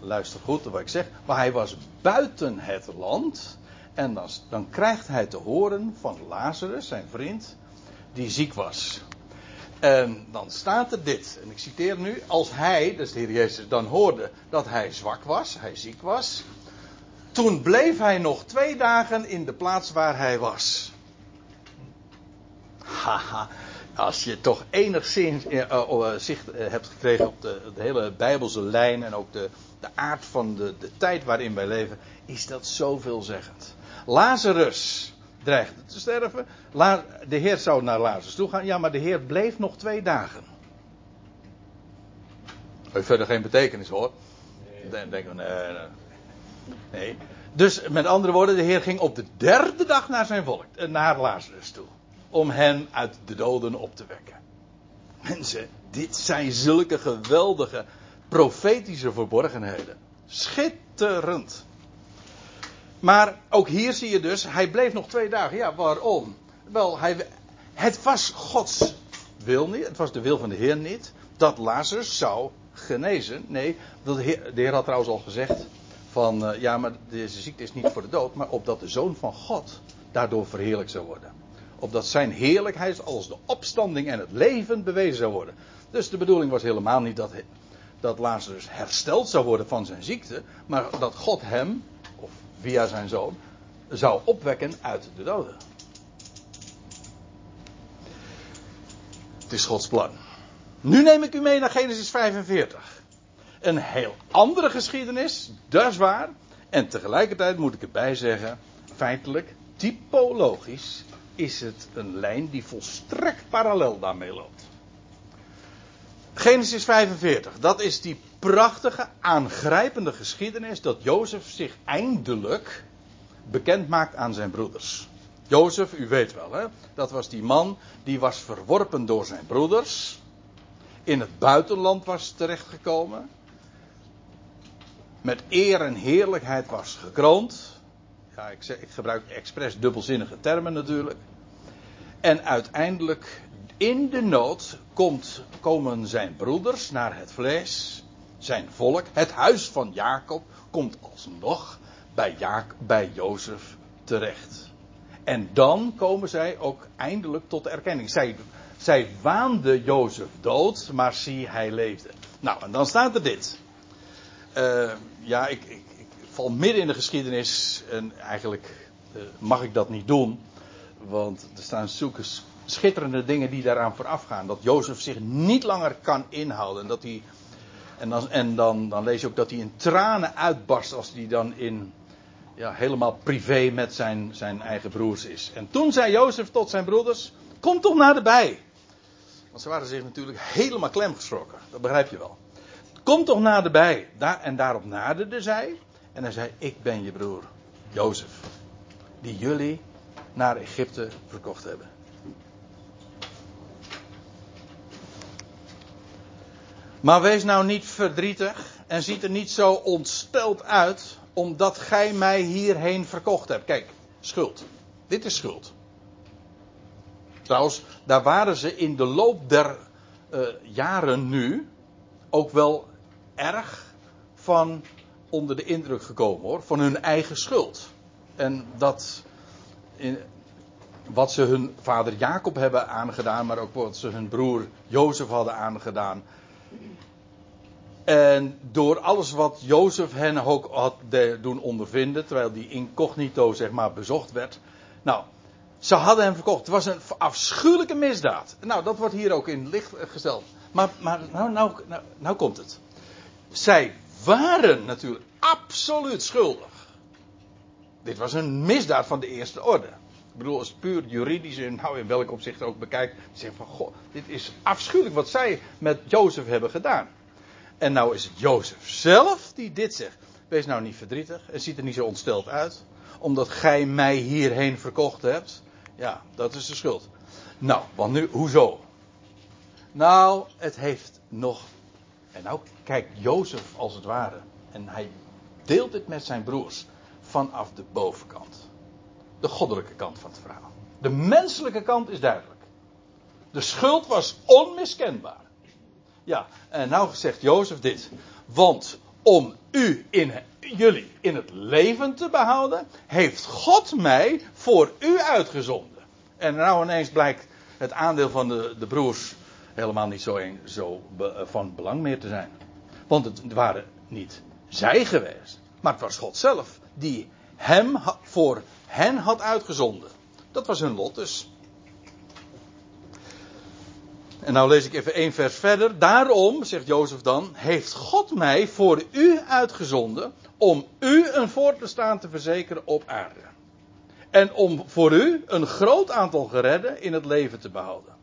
Luister goed wat ik zeg. Maar hij was buiten het land. En dan, dan krijgt hij te horen van Lazarus, zijn vriend, die ziek was. En dan staat er dit, en ik citeer nu, als hij, dus de Heer Jezus, dan hoorde dat hij zwak was, hij ziek was, toen bleef hij nog twee dagen in de plaats waar hij was. Haha, als je toch enigszins uh, zicht uh, hebt gekregen op de, de, hele Bijbelse lijn en ook de, de aard van de, de tijd waarin wij leven, is dat zoveelzeggend. Lazarus dreigde te sterven. De Heer zou naar Lazarus toe gaan. Ja, maar de Heer bleef nog twee dagen. Heeft verder geen betekenis hoor. Dan denken we, nee, nee. nee. Dus met andere woorden, de Heer ging op de derde dag naar zijn volk, naar Lazarus toe om hen uit de doden op te wekken. Mensen, dit zijn zulke geweldige profetische verborgenheden. Schitterend. Maar ook hier zie je dus, hij bleef nog twee dagen. Ja, waarom? Wel, hij, het was Gods wil niet, het was de wil van de Heer niet, dat Lazarus zou genezen. Nee, de Heer, de Heer had trouwens al gezegd van, uh, ja, maar deze ziekte is niet voor de dood, maar opdat de Zoon van God daardoor verheerlijk zou worden opdat zijn heerlijkheid als de opstanding en het leven bewezen zou worden. Dus de bedoeling was helemaal niet dat, dat Lazarus hersteld zou worden van zijn ziekte, maar dat God hem, of via zijn zoon, zou opwekken uit de doden. Het is Gods plan. Nu neem ik u mee naar Genesis 45. Een heel andere geschiedenis, dat is waar. En tegelijkertijd moet ik erbij zeggen, feitelijk, typologisch is het een lijn die volstrekt parallel daarmee loopt. Genesis 45, dat is die prachtige, aangrijpende geschiedenis dat Jozef zich eindelijk bekend maakt aan zijn broeders. Jozef, u weet wel, hè? dat was die man die was verworpen door zijn broeders. In het buitenland was terechtgekomen. Met eer en heerlijkheid was gekroond. Ja, ik, ik gebruik expres dubbelzinnige termen natuurlijk. En uiteindelijk, in de nood, komt, komen zijn broeders naar het vlees. Zijn volk, het huis van Jacob, komt alsnog bij, Jacob, bij Jozef terecht. En dan komen zij ook eindelijk tot erkenning. Zij, zij waanden Jozef dood, maar zie, hij leefde. Nou, en dan staat er dit. Uh, ja, ik, val midden in de geschiedenis en eigenlijk uh, mag ik dat niet doen. Want er staan zulke schitterende dingen die daaraan vooraf gaan. Dat Jozef zich niet langer kan inhouden. En, dat hij, en, dan, en dan, dan lees je ook dat hij in tranen uitbarst als hij dan in ja, helemaal privé met zijn, zijn eigen broers is. En toen zei Jozef tot zijn broeders: Kom toch naderbij. Want ze waren zich natuurlijk helemaal klemgeschrokken. Dat begrijp je wel. Kom toch naderbij. Daar, en daarop naderde zij. En hij zei: Ik ben je broer, Jozef. Die jullie naar Egypte verkocht hebben. Maar wees nou niet verdrietig en ziet er niet zo ontsteld uit omdat gij mij hierheen verkocht hebt. Kijk, schuld. Dit is schuld. Trouwens, daar waren ze in de loop der uh, jaren nu ook wel erg van onder de indruk gekomen hoor. Van hun eigen schuld. En dat. In, wat ze hun vader Jacob hebben aangedaan, maar ook wat ze hun broer Jozef hadden aangedaan. En door alles wat Jozef hen ook had doen ondervinden, terwijl die incognito zeg maar bezocht werd. Nou, ze hadden hem verkocht. Het was een afschuwelijke misdaad. Nou, dat wordt hier ook in licht gesteld. Maar, maar nou, nou, nou, nou komt het. Zij waren natuurlijk absoluut schuldig. Dit was een misdaad van de eerste orde. Ik bedoel, als puur juridisch en nou in welk opzicht ook bekijkt, zeg van goh, dit is afschuwelijk wat zij met Jozef hebben gedaan. En nou is het Jozef zelf die dit zegt. Wees nou niet verdrietig en ziet er niet zo ontsteld uit. Omdat gij mij hierheen verkocht hebt. Ja, dat is de schuld. Nou, want nu, hoezo? Nou, het heeft nog. En nou kijkt Jozef als het ware. En hij deelt het met zijn broers. Vanaf de bovenkant. De goddelijke kant van het verhaal. De menselijke kant is duidelijk. De schuld was onmiskenbaar. Ja, en nou zegt Jozef dit. Want om u in jullie in het leven te behouden, heeft God mij voor u uitgezonden. En nou ineens blijkt het aandeel van de, de broers helemaal niet zo, een, zo be, van belang meer te zijn. Want het waren niet zij geweest, maar het was God zelf die hem voor hen had uitgezonden. Dat was hun lot dus. En nou lees ik even één vers verder. Daarom, zegt Jozef dan, heeft God mij voor u uitgezonden om u een voortbestaan te verzekeren op aarde. En om voor u een groot aantal geredden in het leven te behouden.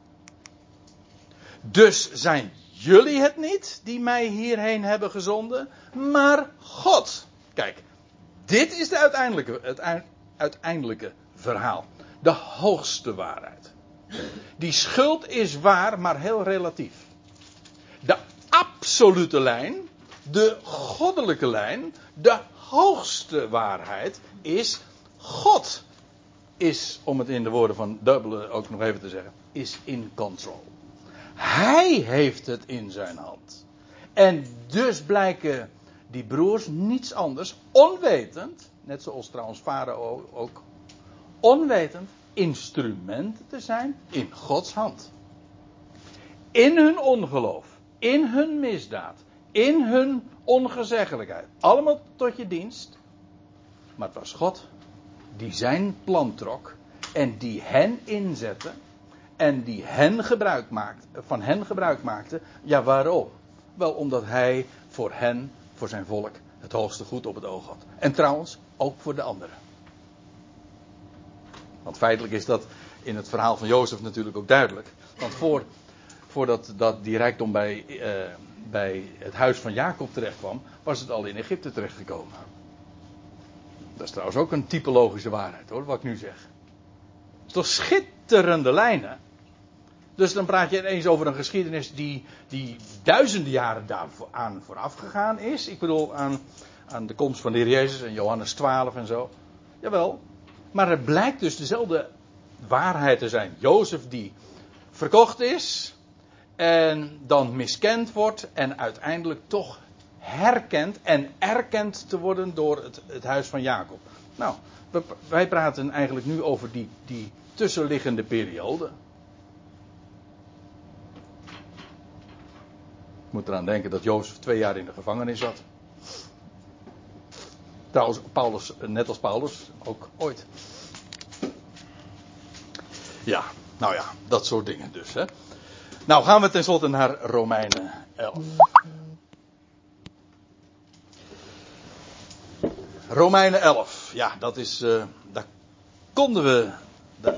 Dus zijn jullie het niet die mij hierheen hebben gezonden, maar God. Kijk, dit is de uiteindelijke, het uiteindelijke verhaal. De hoogste waarheid. Die schuld is waar, maar heel relatief. De absolute lijn, de goddelijke lijn, de hoogste waarheid is God. Is, om het in de woorden van Dubbele ook nog even te zeggen, is in control. Hij heeft het in zijn hand. En dus blijken die broers niets anders, onwetend, net zoals trouwens Farao ook, onwetend instrumenten te zijn in Gods hand. In hun ongeloof, in hun misdaad, in hun ongezeggelijkheid. Allemaal tot je dienst. Maar het was God die zijn plan trok en die hen inzette en die hen gebruik maakte, van hen gebruik maakte. Ja, waarom? Wel omdat hij voor hen, voor zijn volk, het hoogste goed op het oog had. En trouwens, ook voor de anderen. Want feitelijk is dat in het verhaal van Jozef natuurlijk ook duidelijk. Want voor, voordat dat die rijkdom bij, uh, bij het huis van Jacob terecht kwam, was het al in Egypte terechtgekomen. Dat is trouwens ook een typologische waarheid hoor, wat ik nu zeg. Het is toch schitterende lijnen. Dus dan praat je ineens over een geschiedenis die, die duizenden jaren daaraan vooraf gegaan is. Ik bedoel aan, aan de komst van de Heer Jezus en Johannes 12 en zo. Jawel. Maar het blijkt dus dezelfde waarheid te zijn. Jozef die verkocht is en dan miskend wordt en uiteindelijk toch herkend en erkend te worden door het, het huis van Jacob. Nou, wij praten eigenlijk nu over die, die tussenliggende periode. Moet eraan denken dat Jozef twee jaar in de gevangenis zat. Trouwens, Paulus, net als Paulus, ook ooit. Ja, nou ja, dat soort dingen dus. Hè. Nou gaan we tenslotte naar Romeinen 11. Romeinen 11, ja, dat is, uh, daar konden we, daar,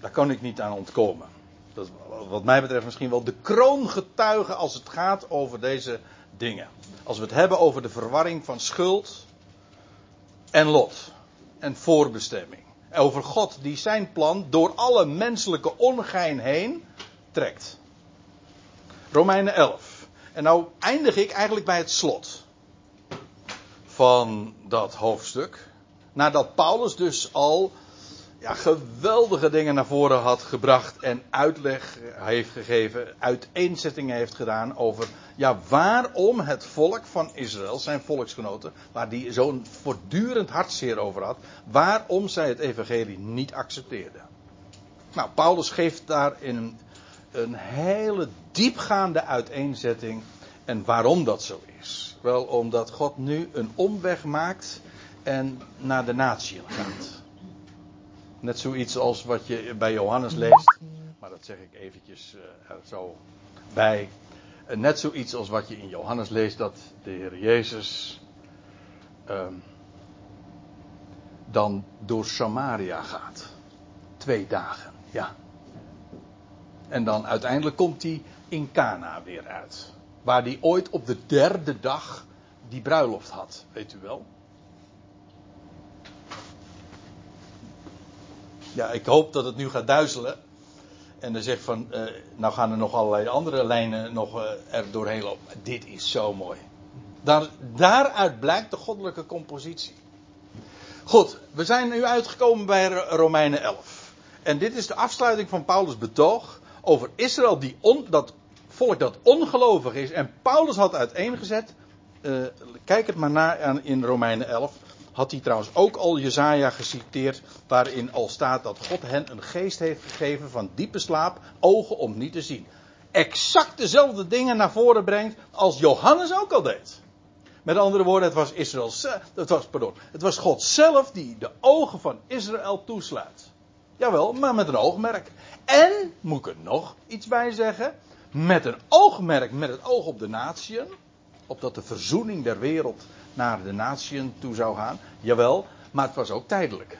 daar kan ik niet aan ontkomen. Dat wat mij betreft misschien wel de kroongetuige als het gaat over deze dingen. Als we het hebben over de verwarring van schuld en lot en voorbestemming. Over God die zijn plan door alle menselijke ongein heen trekt. Romeinen 11. En nou eindig ik eigenlijk bij het slot van dat hoofdstuk. Nadat Paulus dus al ja, geweldige dingen naar voren had gebracht en uitleg heeft gegeven, uiteenzettingen heeft gedaan over ja, waarom het volk van Israël, zijn volksgenoten, waar die zo'n voortdurend hartzeer over had, waarom zij het evangelie niet accepteerden. Nou, Paulus geeft daar in een hele diepgaande uiteenzetting en waarom dat zo is. Wel omdat God nu een omweg maakt en naar de natie gaat. Net zoiets als wat je bij Johannes leest. Maar dat zeg ik eventjes uh, zo bij. Uh, net zoiets als wat je in Johannes leest. Dat de Heer Jezus uh, dan door Samaria gaat. Twee dagen, ja. En dan uiteindelijk komt hij in Cana weer uit. Waar hij ooit op de derde dag die bruiloft had, weet u wel. Ja, ik hoop dat het nu gaat duizelen. En dan zegt van, uh, nou gaan er nog allerlei andere lijnen nog uh, er doorheen lopen. Dit is zo mooi. Daar, daaruit blijkt de goddelijke compositie. Goed, we zijn nu uitgekomen bij Romeinen 11. En dit is de afsluiting van Paulus' betoog over Israël, die dat volk dat ongelovig is. En Paulus had uiteengezet, uh, kijk het maar na in Romeinen 11 had hij trouwens ook al Jezaja geciteerd, waarin al staat dat God hen een geest heeft gegeven van diepe slaap, ogen om niet te zien. Exact dezelfde dingen naar voren brengt als Johannes ook al deed. Met andere woorden, het was Israël, het was, pardon, het was God zelf die de ogen van Israël toesluit. Jawel, maar met een oogmerk. En, moet ik er nog iets bij zeggen, met een oogmerk, met het oog op de natieën, opdat de verzoening der wereld naar de natieën toe zou gaan. Jawel, maar het was ook tijdelijk.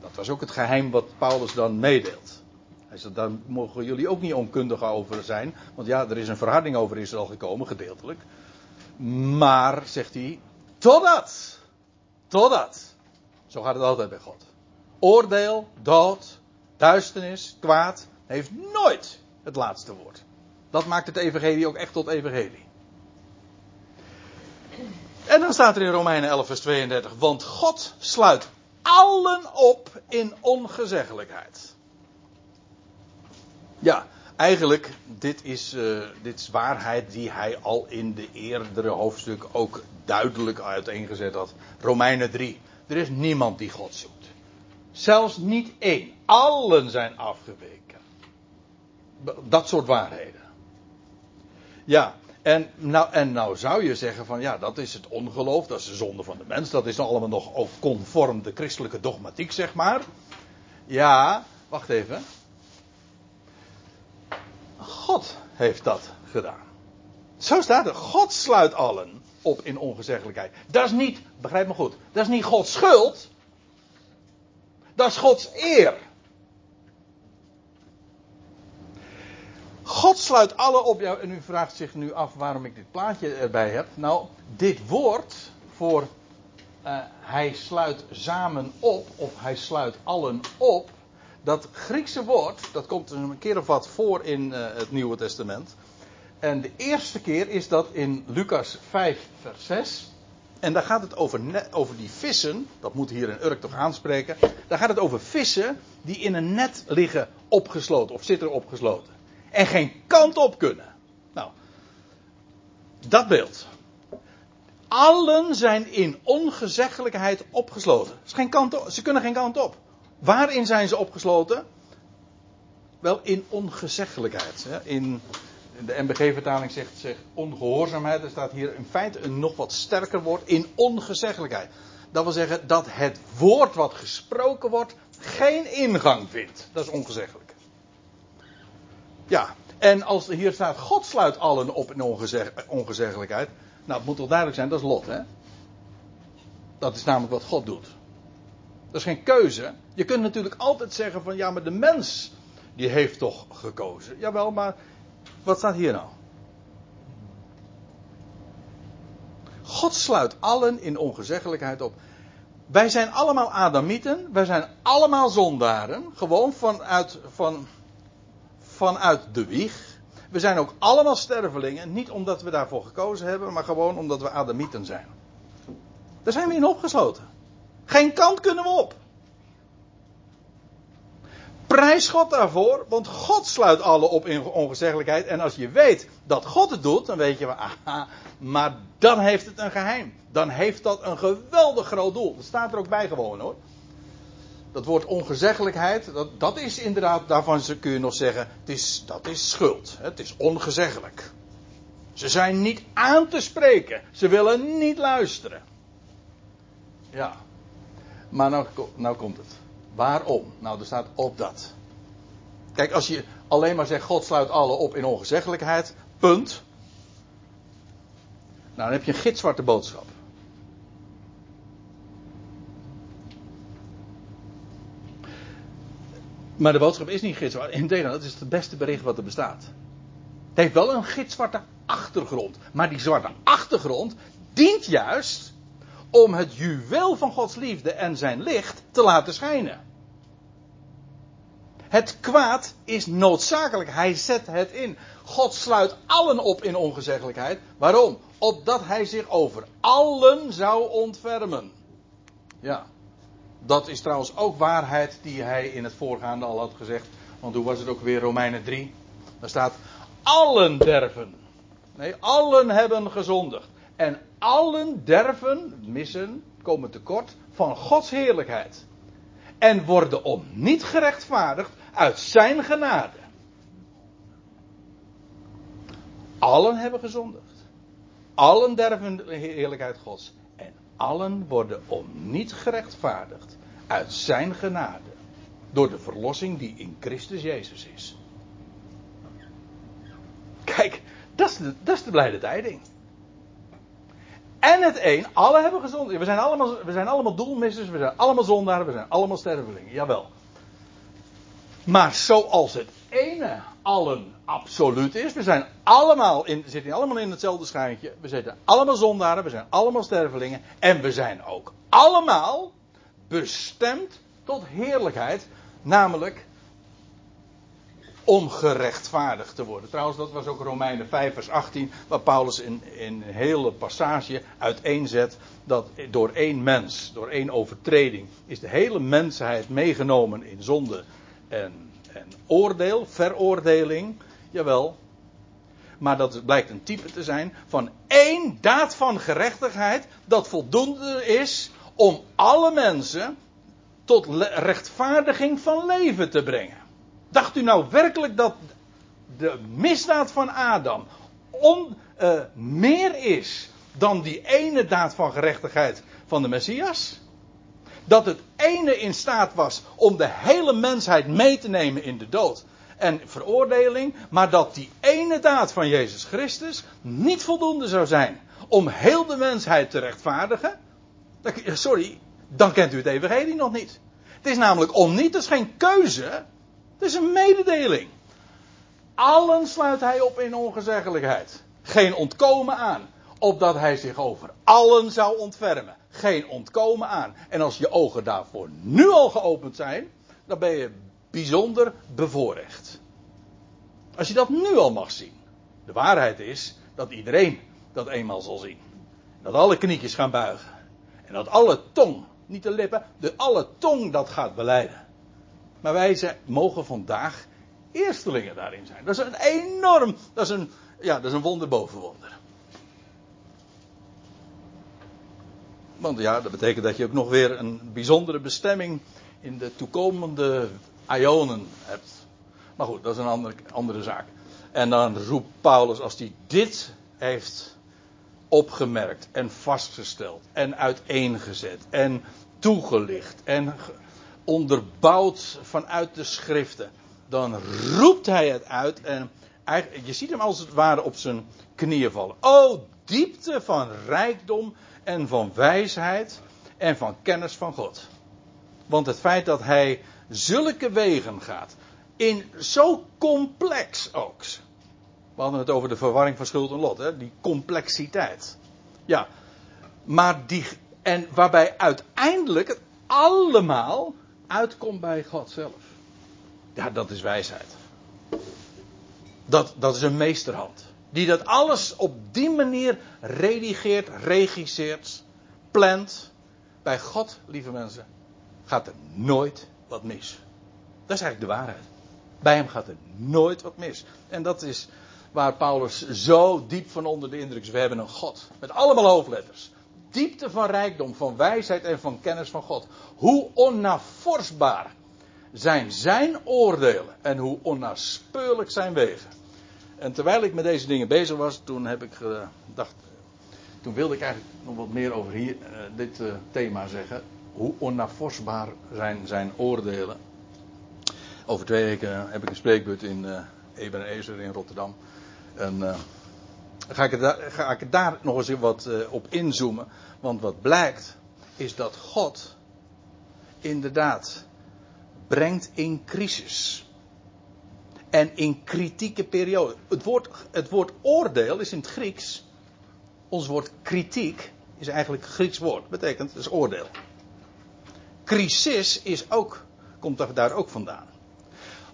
Dat was ook het geheim wat Paulus dan meedeelt. Hij zegt, daar mogen jullie ook niet onkundig over zijn. Want ja, er is een verharding over Israël gekomen, gedeeltelijk. Maar, zegt hij, totdat, totdat. Zo gaat het altijd bij God. Oordeel, dood, duisternis, kwaad, heeft nooit het laatste woord. Dat maakt het evangelie ook echt tot evangelie. En dan staat er in Romeinen 11, vers 32. Want God sluit allen op in ongezeggelijkheid. Ja, eigenlijk, dit is, uh, dit is waarheid die hij al in de eerdere hoofdstuk ook duidelijk uiteengezet had. Romeinen 3. Er is niemand die God zoekt. Zelfs niet één. Allen zijn afgeweken. Dat soort waarheden. Ja, en nou, en nou zou je zeggen van ja, dat is het ongeloof, dat is de zonde van de mens, dat is allemaal nog ook conform de christelijke dogmatiek, zeg maar. Ja, wacht even. God heeft dat gedaan. Zo staat het. God sluit allen op in ongezeggelijkheid. Dat is niet, begrijp me goed, dat is niet Gods schuld. Dat is Gods eer. God sluit alle op jou. En u vraagt zich nu af waarom ik dit plaatje erbij heb. Nou, dit woord voor uh, hij sluit samen op, of hij sluit allen op. Dat Griekse woord, dat komt een keer of wat voor in uh, het Nieuwe Testament. En de eerste keer is dat in Lucas 5, vers 6. En daar gaat het over, over die vissen. Dat moet hier in Urk toch aanspreken. Daar gaat het over vissen die in een net liggen opgesloten. Of zitten opgesloten. En geen kant op kunnen. Nou. Dat beeld. Allen zijn in ongezeggelijkheid opgesloten. Geen kant op, ze kunnen geen kant op. Waarin zijn ze opgesloten? Wel in ongezeggelijkheid. In de MBG-vertaling zegt, zegt ongehoorzaamheid. Er staat hier in feite een nog wat sterker woord. In ongezeggelijkheid. Dat wil zeggen dat het woord wat gesproken wordt geen ingang vindt. Dat is ongezeggelijk. Ja, en als er hier staat God sluit allen op in ongezeg, ongezeggelijkheid. Nou, het moet toch duidelijk zijn, dat is lot, hè? Dat is namelijk wat God doet. Dat is geen keuze. Je kunt natuurlijk altijd zeggen van ja, maar de mens die heeft toch gekozen. Jawel, maar wat staat hier nou? God sluit allen in ongezeggelijkheid op. Wij zijn allemaal Adamieten, wij zijn allemaal zondaren, gewoon vanuit, van, vanuit de wieg. We zijn ook allemaal stervelingen, niet omdat we daarvoor gekozen hebben, maar gewoon omdat we Adamieten zijn. Daar zijn we in opgesloten. Geen kant kunnen we op. Prijs God daarvoor, want God sluit alle op in ongezeggelijkheid. En als je weet dat God het doet, dan weet je, aha, maar dan heeft het een geheim. Dan heeft dat een geweldig groot doel. Dat staat er ook bij gewoon hoor. Dat woord ongezeggelijkheid, dat, dat is inderdaad, daarvan kun je nog zeggen, het is, dat is schuld. Het is ongezeggelijk. Ze zijn niet aan te spreken. Ze willen niet luisteren. Ja. Maar nou, nou komt het. Waarom? Nou, er staat op dat. Kijk, als je alleen maar zegt: God sluit alle op in ongezeggelijkheid, punt. Nou, dan heb je een gitzwarte boodschap. Maar de boodschap is niet gitzwart. Integendeel, het is het beste bericht wat er bestaat. Het heeft wel een gitzwarte achtergrond. Maar die zwarte achtergrond dient juist om het juweel van Gods liefde en zijn licht te laten schijnen. Het kwaad is noodzakelijk. Hij zet het in. God sluit allen op in ongezeggelijkheid. Waarom? Opdat hij zich over allen zou ontfermen. Ja. Dat is trouwens ook waarheid die hij in het voorgaande al had gezegd. Want hoe was het ook weer Romeinen 3? Daar staat allen derven. Nee, allen hebben gezondigd. En allen derven, missen, komen tekort van Gods heerlijkheid. En worden om niet gerechtvaardigd uit zijn genade. Allen hebben gezondigd. Allen derven de heerlijkheid Gods. En allen worden om niet gerechtvaardigd uit zijn genade. Door de verlossing die in Christus Jezus is. Kijk, dat is de, dat is de blijde tijding. En het een, alle hebben gezond. We zijn allemaal, we zijn allemaal doelmissers, we zijn allemaal zondaren, we zijn allemaal stervelingen. Jawel. Maar zoals het ene allen absoluut is, we zijn allemaal in, zitten allemaal in hetzelfde schuintje. We zitten allemaal zondaren, we zijn allemaal stervelingen. En we zijn ook allemaal bestemd tot heerlijkheid. Namelijk om gerechtvaardigd te worden. Trouwens, dat was ook Romeinen 5, vers 18, waar Paulus in, in een hele passage uiteenzet dat door één mens, door één overtreding, is de hele mensheid meegenomen in zonde en, en oordeel, veroordeling. Jawel. Maar dat blijkt een type te zijn van één daad van gerechtigheid dat voldoende is om alle mensen tot rechtvaardiging van leven te brengen. Dacht u nou werkelijk dat de misdaad van Adam uh, meer is dan die ene daad van gerechtigheid van de Messias? Dat het ene in staat was om de hele mensheid mee te nemen in de dood en veroordeling, maar dat die ene daad van Jezus Christus niet voldoende zou zijn om heel de mensheid te rechtvaardigen? Sorry, dan kent u het evangelie nog niet. Het is namelijk om niet, het is geen keuze, het is een mededeling. allen sluit hij op in ongezeggelijkheid. Geen ontkomen aan. Opdat hij zich over allen zou ontfermen. Geen ontkomen aan. En als je ogen daarvoor nu al geopend zijn, dan ben je bijzonder bevoorrecht. Als je dat nu al mag zien. De waarheid is dat iedereen dat eenmaal zal zien. Dat alle knietjes gaan buigen. En dat alle tong, niet de lippen, de alle tong dat gaat beleiden. Maar wij zijn, mogen vandaag eerstelingen daarin zijn. Dat is een enorm, dat is een, ja, dat is een wonder boven wonder. Want ja, dat betekent dat je ook nog weer een bijzondere bestemming in de toekomende ionen hebt. Maar goed, dat is een andere, andere zaak. En dan roept Paulus, als hij dit heeft opgemerkt en vastgesteld en uiteengezet en toegelicht en onderbouwd vanuit de schriften, dan roept hij het uit en je ziet hem als het ware op zijn knieën vallen. O diepte van rijkdom en van wijsheid en van kennis van God. Want het feit dat hij zulke wegen gaat, in zo complex ook. We hadden het over de verwarring van schuld en lot, hè? die complexiteit. Ja, maar die, en waarbij uiteindelijk het allemaal uitkomt bij God zelf. Ja, dat is wijsheid. Dat, dat is een meesterhand. Die dat alles op die manier redigeert, regisseert, plant. Bij God, lieve mensen, gaat er nooit wat mis. Dat is eigenlijk de waarheid. Bij hem gaat er nooit wat mis. En dat is waar Paulus zo diep van onder de indruk is. We hebben een God. Met allemaal hoofdletters. Diepte van rijkdom, van wijsheid en van kennis van God. Hoe onnavorsbaar zijn zijn oordelen en hoe onnaspeurlijk zijn wegen. En terwijl ik met deze dingen bezig was, toen heb ik gedacht. Toen wilde ik eigenlijk nog wat meer over hier, uh, dit uh, thema zeggen. Hoe onnavorsbaar zijn zijn oordelen. Over twee weken heb ik een spreekbeurt in uh, Ebenezer in Rotterdam. En ga, ik daar, ga ik daar nog eens wat op inzoomen. Want wat blijkt is dat God inderdaad brengt in crisis. En in kritieke perioden. Het woord, het woord oordeel is in het Grieks. Ons woord kritiek is eigenlijk een Grieks woord. Betekent, is oordeel. Crisis is ook, komt daar ook vandaan.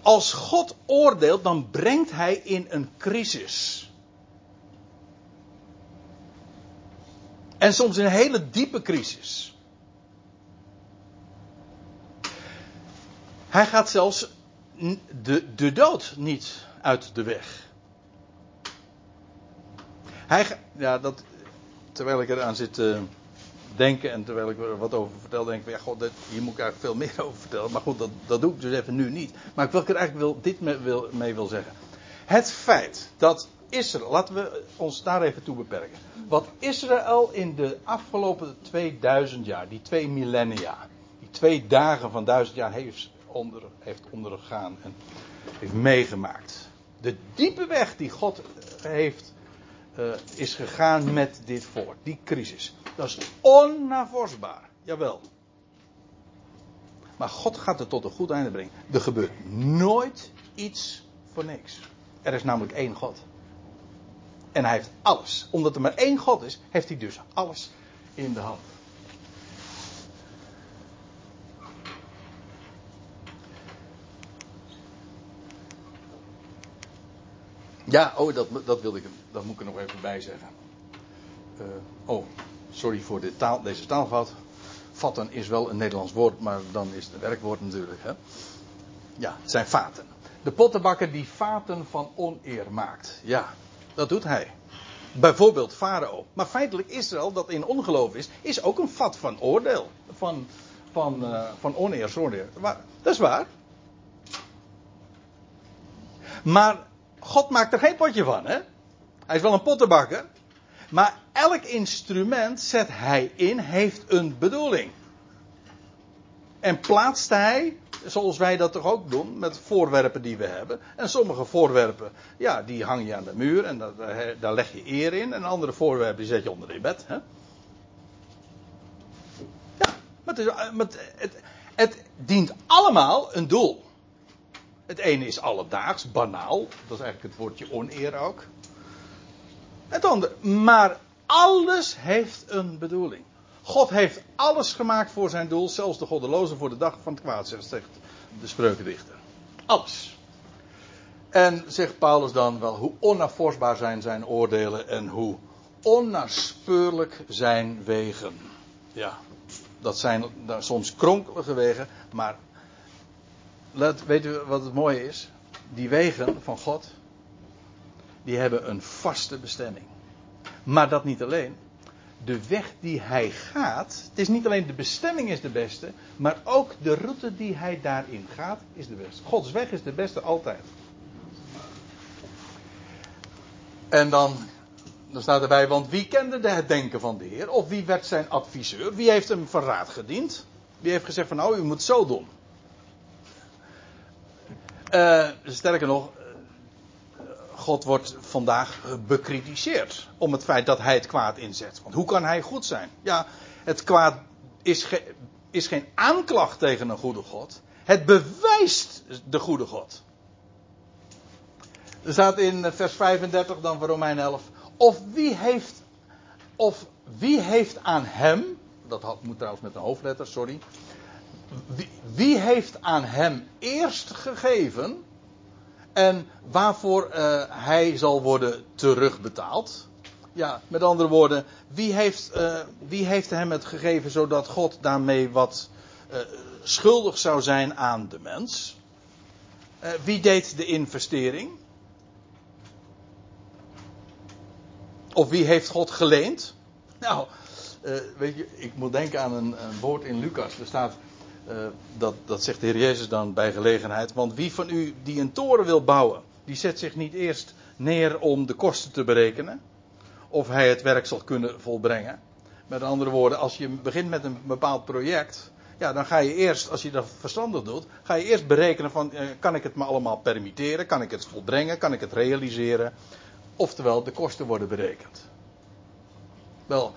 Als God oordeelt, dan brengt hij in een crisis. En soms een hele diepe crisis. Hij gaat zelfs de, de dood niet uit de weg. Hij, ja, dat, terwijl ik eraan zit te denken en terwijl ik er wat over vertel, denk ik, ja, god, dit, hier moet ik eigenlijk veel [LAUGHS] meer over vertellen. Maar goed, dat, dat doe ik dus even nu niet. Maar ik wil er eigenlijk wil, dit mee wil, mee wil zeggen. Het feit dat Israël, laten we ons daar even toe beperken. Wat Israël in de afgelopen 2000 jaar, die twee millennia, die twee dagen van duizend jaar heeft, onder, heeft ondergaan en heeft meegemaakt. De diepe weg die God heeft, uh, is gegaan met dit volk, die crisis. Dat is onnavorsbaar, jawel. Maar God gaat het tot een goed einde brengen. Er gebeurt nooit iets voor niks. Er is namelijk één God. En hij heeft alles. Omdat er maar één God is, heeft hij dus alles in de hand. Ja, oh, dat, dat wilde ik, dat moet ik er nog even bij zeggen. Uh, oh, sorry voor dit taal, deze taalfout. Vatten is wel een Nederlands woord, maar dan is het een werkwoord natuurlijk. Hè? Ja, het zijn vaten. De pottenbakker die vaten van oneer maakt. Ja, dat doet hij. Bijvoorbeeld Farao. Maar feitelijk Israël, dat in ongeloof is, is ook een vat van oordeel. Van, van, uh, van oneer, oordeel. Maar, dat is waar. Maar God maakt er geen potje van, hè? Hij is wel een pottenbakker. Maar elk instrument zet hij in, heeft een bedoeling. En plaatst hij, zoals wij dat toch ook doen, met voorwerpen die we hebben. En sommige voorwerpen, ja, die hang je aan de muur en daar, leg je eer in. En andere voorwerpen die zet je onder je bed. Hè? Ja, is, maar het, het, het dient allemaal een doel. Het ene is alledaags, banaal. Dat is eigenlijk het woordje oneer ook. Het andere, maar alles heeft een bedoeling. God heeft alles gemaakt voor zijn doel, zelfs de goddelozen voor de dag van het kwaad, zegt de spreukendichter. Alles. En zegt Paulus dan wel hoe onafvorsbaar zijn zijn oordelen en hoe onnaspeurlijk zijn wegen. Ja, dat zijn soms kronkelige wegen, maar weet u wat het mooie is? Die wegen van God, die hebben een vaste bestemming. Maar dat niet alleen. De weg die hij gaat, het is niet alleen de bestemming is de beste, maar ook de route die hij daarin gaat is de beste. Gods weg is de beste altijd. En dan, dan staat erbij, want wie kende het denken van de Heer? Of wie werd zijn adviseur? Wie heeft hem verraad gediend? Wie heeft gezegd van nou, u moet zo doen? Uh, sterker nog, God wordt vandaag bekritiseerd om het feit dat hij het kwaad inzet. Want hoe kan hij goed zijn? Ja, het kwaad is, is geen aanklacht tegen een goede God. Het bewijst de goede God. Er staat in vers 35 dan van Romein 11. Of wie heeft, of wie heeft aan hem, dat moet trouwens met een hoofdletter, sorry. Wie, wie heeft aan hem eerst gegeven en waarvoor uh, hij zal worden terugbetaald? Ja, met andere woorden, wie heeft, uh, wie heeft hem het gegeven zodat God daarmee wat uh, schuldig zou zijn aan de mens? wie deed de investering? Of wie heeft God geleend? Nou, weet je, ik moet denken aan een, een woord in Lucas. Er staat, uh, dat, dat zegt de Heer Jezus dan bij gelegenheid. Want wie van u die een toren wil bouwen, die zet zich niet eerst neer om de kosten te berekenen. Of hij het werk zal kunnen volbrengen. Met andere woorden, als je begint met een bepaald project. Ja, dan ga je eerst, als je dat verstandig doet, ga je eerst berekenen van, uh, kan ik het me allemaal permitteren? Kan ik het volbrengen? Kan ik het realiseren? Oftewel, de kosten worden berekend. Wel,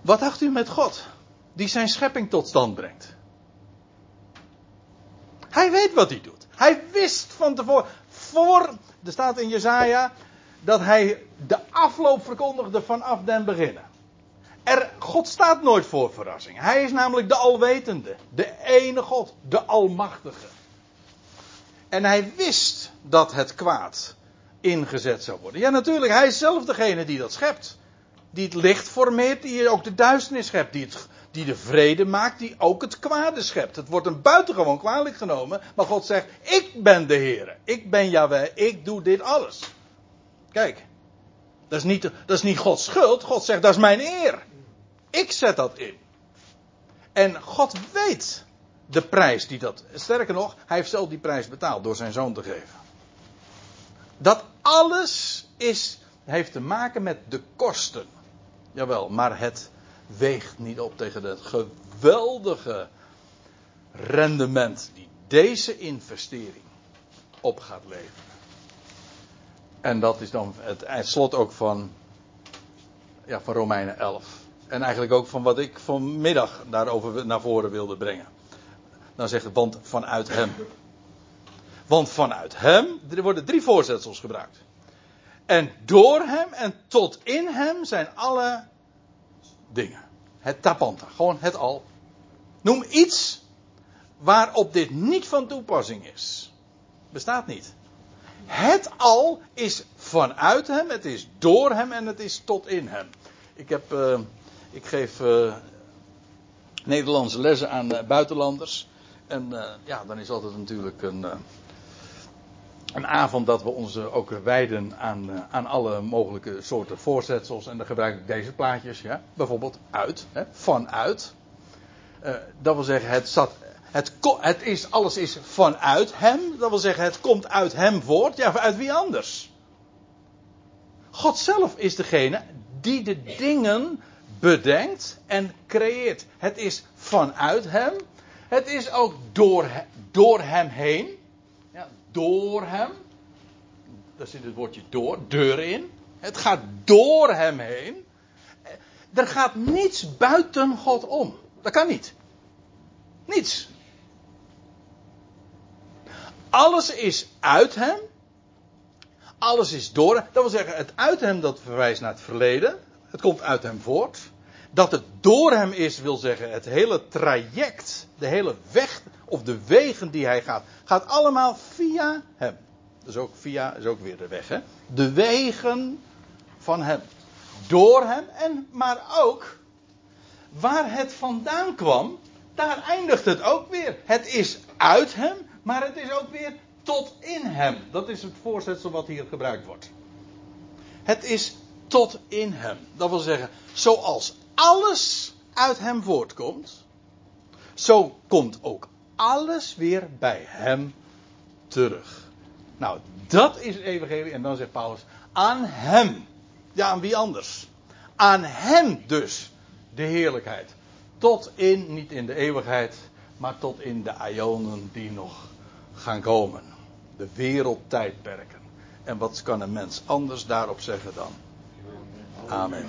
wat dacht u met God? Die zijn schepping tot stand brengt. Hij weet wat hij doet. Hij wist van tevoren. Voor, er staat in Jezaja dat hij de afloop verkondigde vanaf den beginnen. Er, God staat nooit voor verrassing. Hij is namelijk de alwetende, de ene God, de almachtige. En hij wist dat het kwaad ingezet zou worden. Ja, natuurlijk, hij is zelf degene die dat schept. Die het licht formeert, die ook de duisternis schept, die, het, die de vrede maakt, die ook het kwade schept. Het wordt een buitengewoon kwalijk genomen, maar God zegt, ik ben de Heer, ik ben Yahweh, ik doe dit alles. Kijk, dat is, niet, dat is niet Gods schuld, God zegt, dat is mijn eer. Ik zet dat in. En God weet de prijs die dat. Sterker nog, hij heeft zelf die prijs betaald door zijn zoon te geven. Dat alles is, heeft te maken met de kosten. Jawel, maar het weegt niet op tegen het geweldige rendement die deze investering op gaat leveren. En dat is dan het, slot ook van, ja, van Romeinen 11. En eigenlijk ook van wat ik vanmiddag daarover naar voren wilde brengen. Dan zegt het, want vanuit hem. Want vanuit hem, worden drie voorzetsels gebruikt. En door hem en tot in hem zijn alle dingen. Het tapanta, gewoon het al. Noem iets waarop dit niet van toepassing is. Bestaat niet. Het al is vanuit hem, het is door hem en het is tot in hem. Ik, heb, uh, ik geef uh, Nederlandse lessen aan uh, buitenlanders. En ja, dan is altijd natuurlijk een een avond dat we ons ook wijden aan, eh, aan alle mogelijke soorten voorzetsels. En dan gebruik ik deze plaatjes, ja? bijvoorbeeld uit, hè? vanuit. Uh, dat wil zeggen, het, zat, het, het is, alles is vanuit hem. Dat wil zeggen, het komt uit hem voort. Ja, uit wie anders? God zelf is degene die de dingen bedenkt en creëert. Het is vanuit hem. Het is ook door, door hem heen door hem. Daar zit het woordje door, deur in. Het gaat door hem heen. Er gaat niets buiten God om. Dat kan niet. Niets. Alles is uit hem. Alles is door hem. Dat wil zeggen, het uit hem dat verwijst naar het verleden. Het komt uit hem voort. Dat het door hem is, wil zeggen, het hele traject, de hele weg, of de wegen die hij gaat, gaat allemaal via hem. Dus ook via, is ook weer de weg, hè. De wegen van hem. Door hem, en, maar ook waar het vandaan kwam, daar eindigt het ook weer. Het is uit hem, maar het is ook weer tot in hem. Dat is het voorzetsel wat hier gebruikt wordt. Het is tot in hem. Dat wil zeggen, zoals alles uit hem voortkomt, zo komt ook alles weer bij hem terug. Nou, dat is het evangelie. En dan zegt Paulus, aan hem. Ja, aan wie anders? Aan hem dus de heerlijkheid. Tot in, niet in de eeuwigheid, maar tot in de ionen die nog gaan komen. De wereldtijdperken. En wat kan een mens anders daarop zeggen dan? Amen.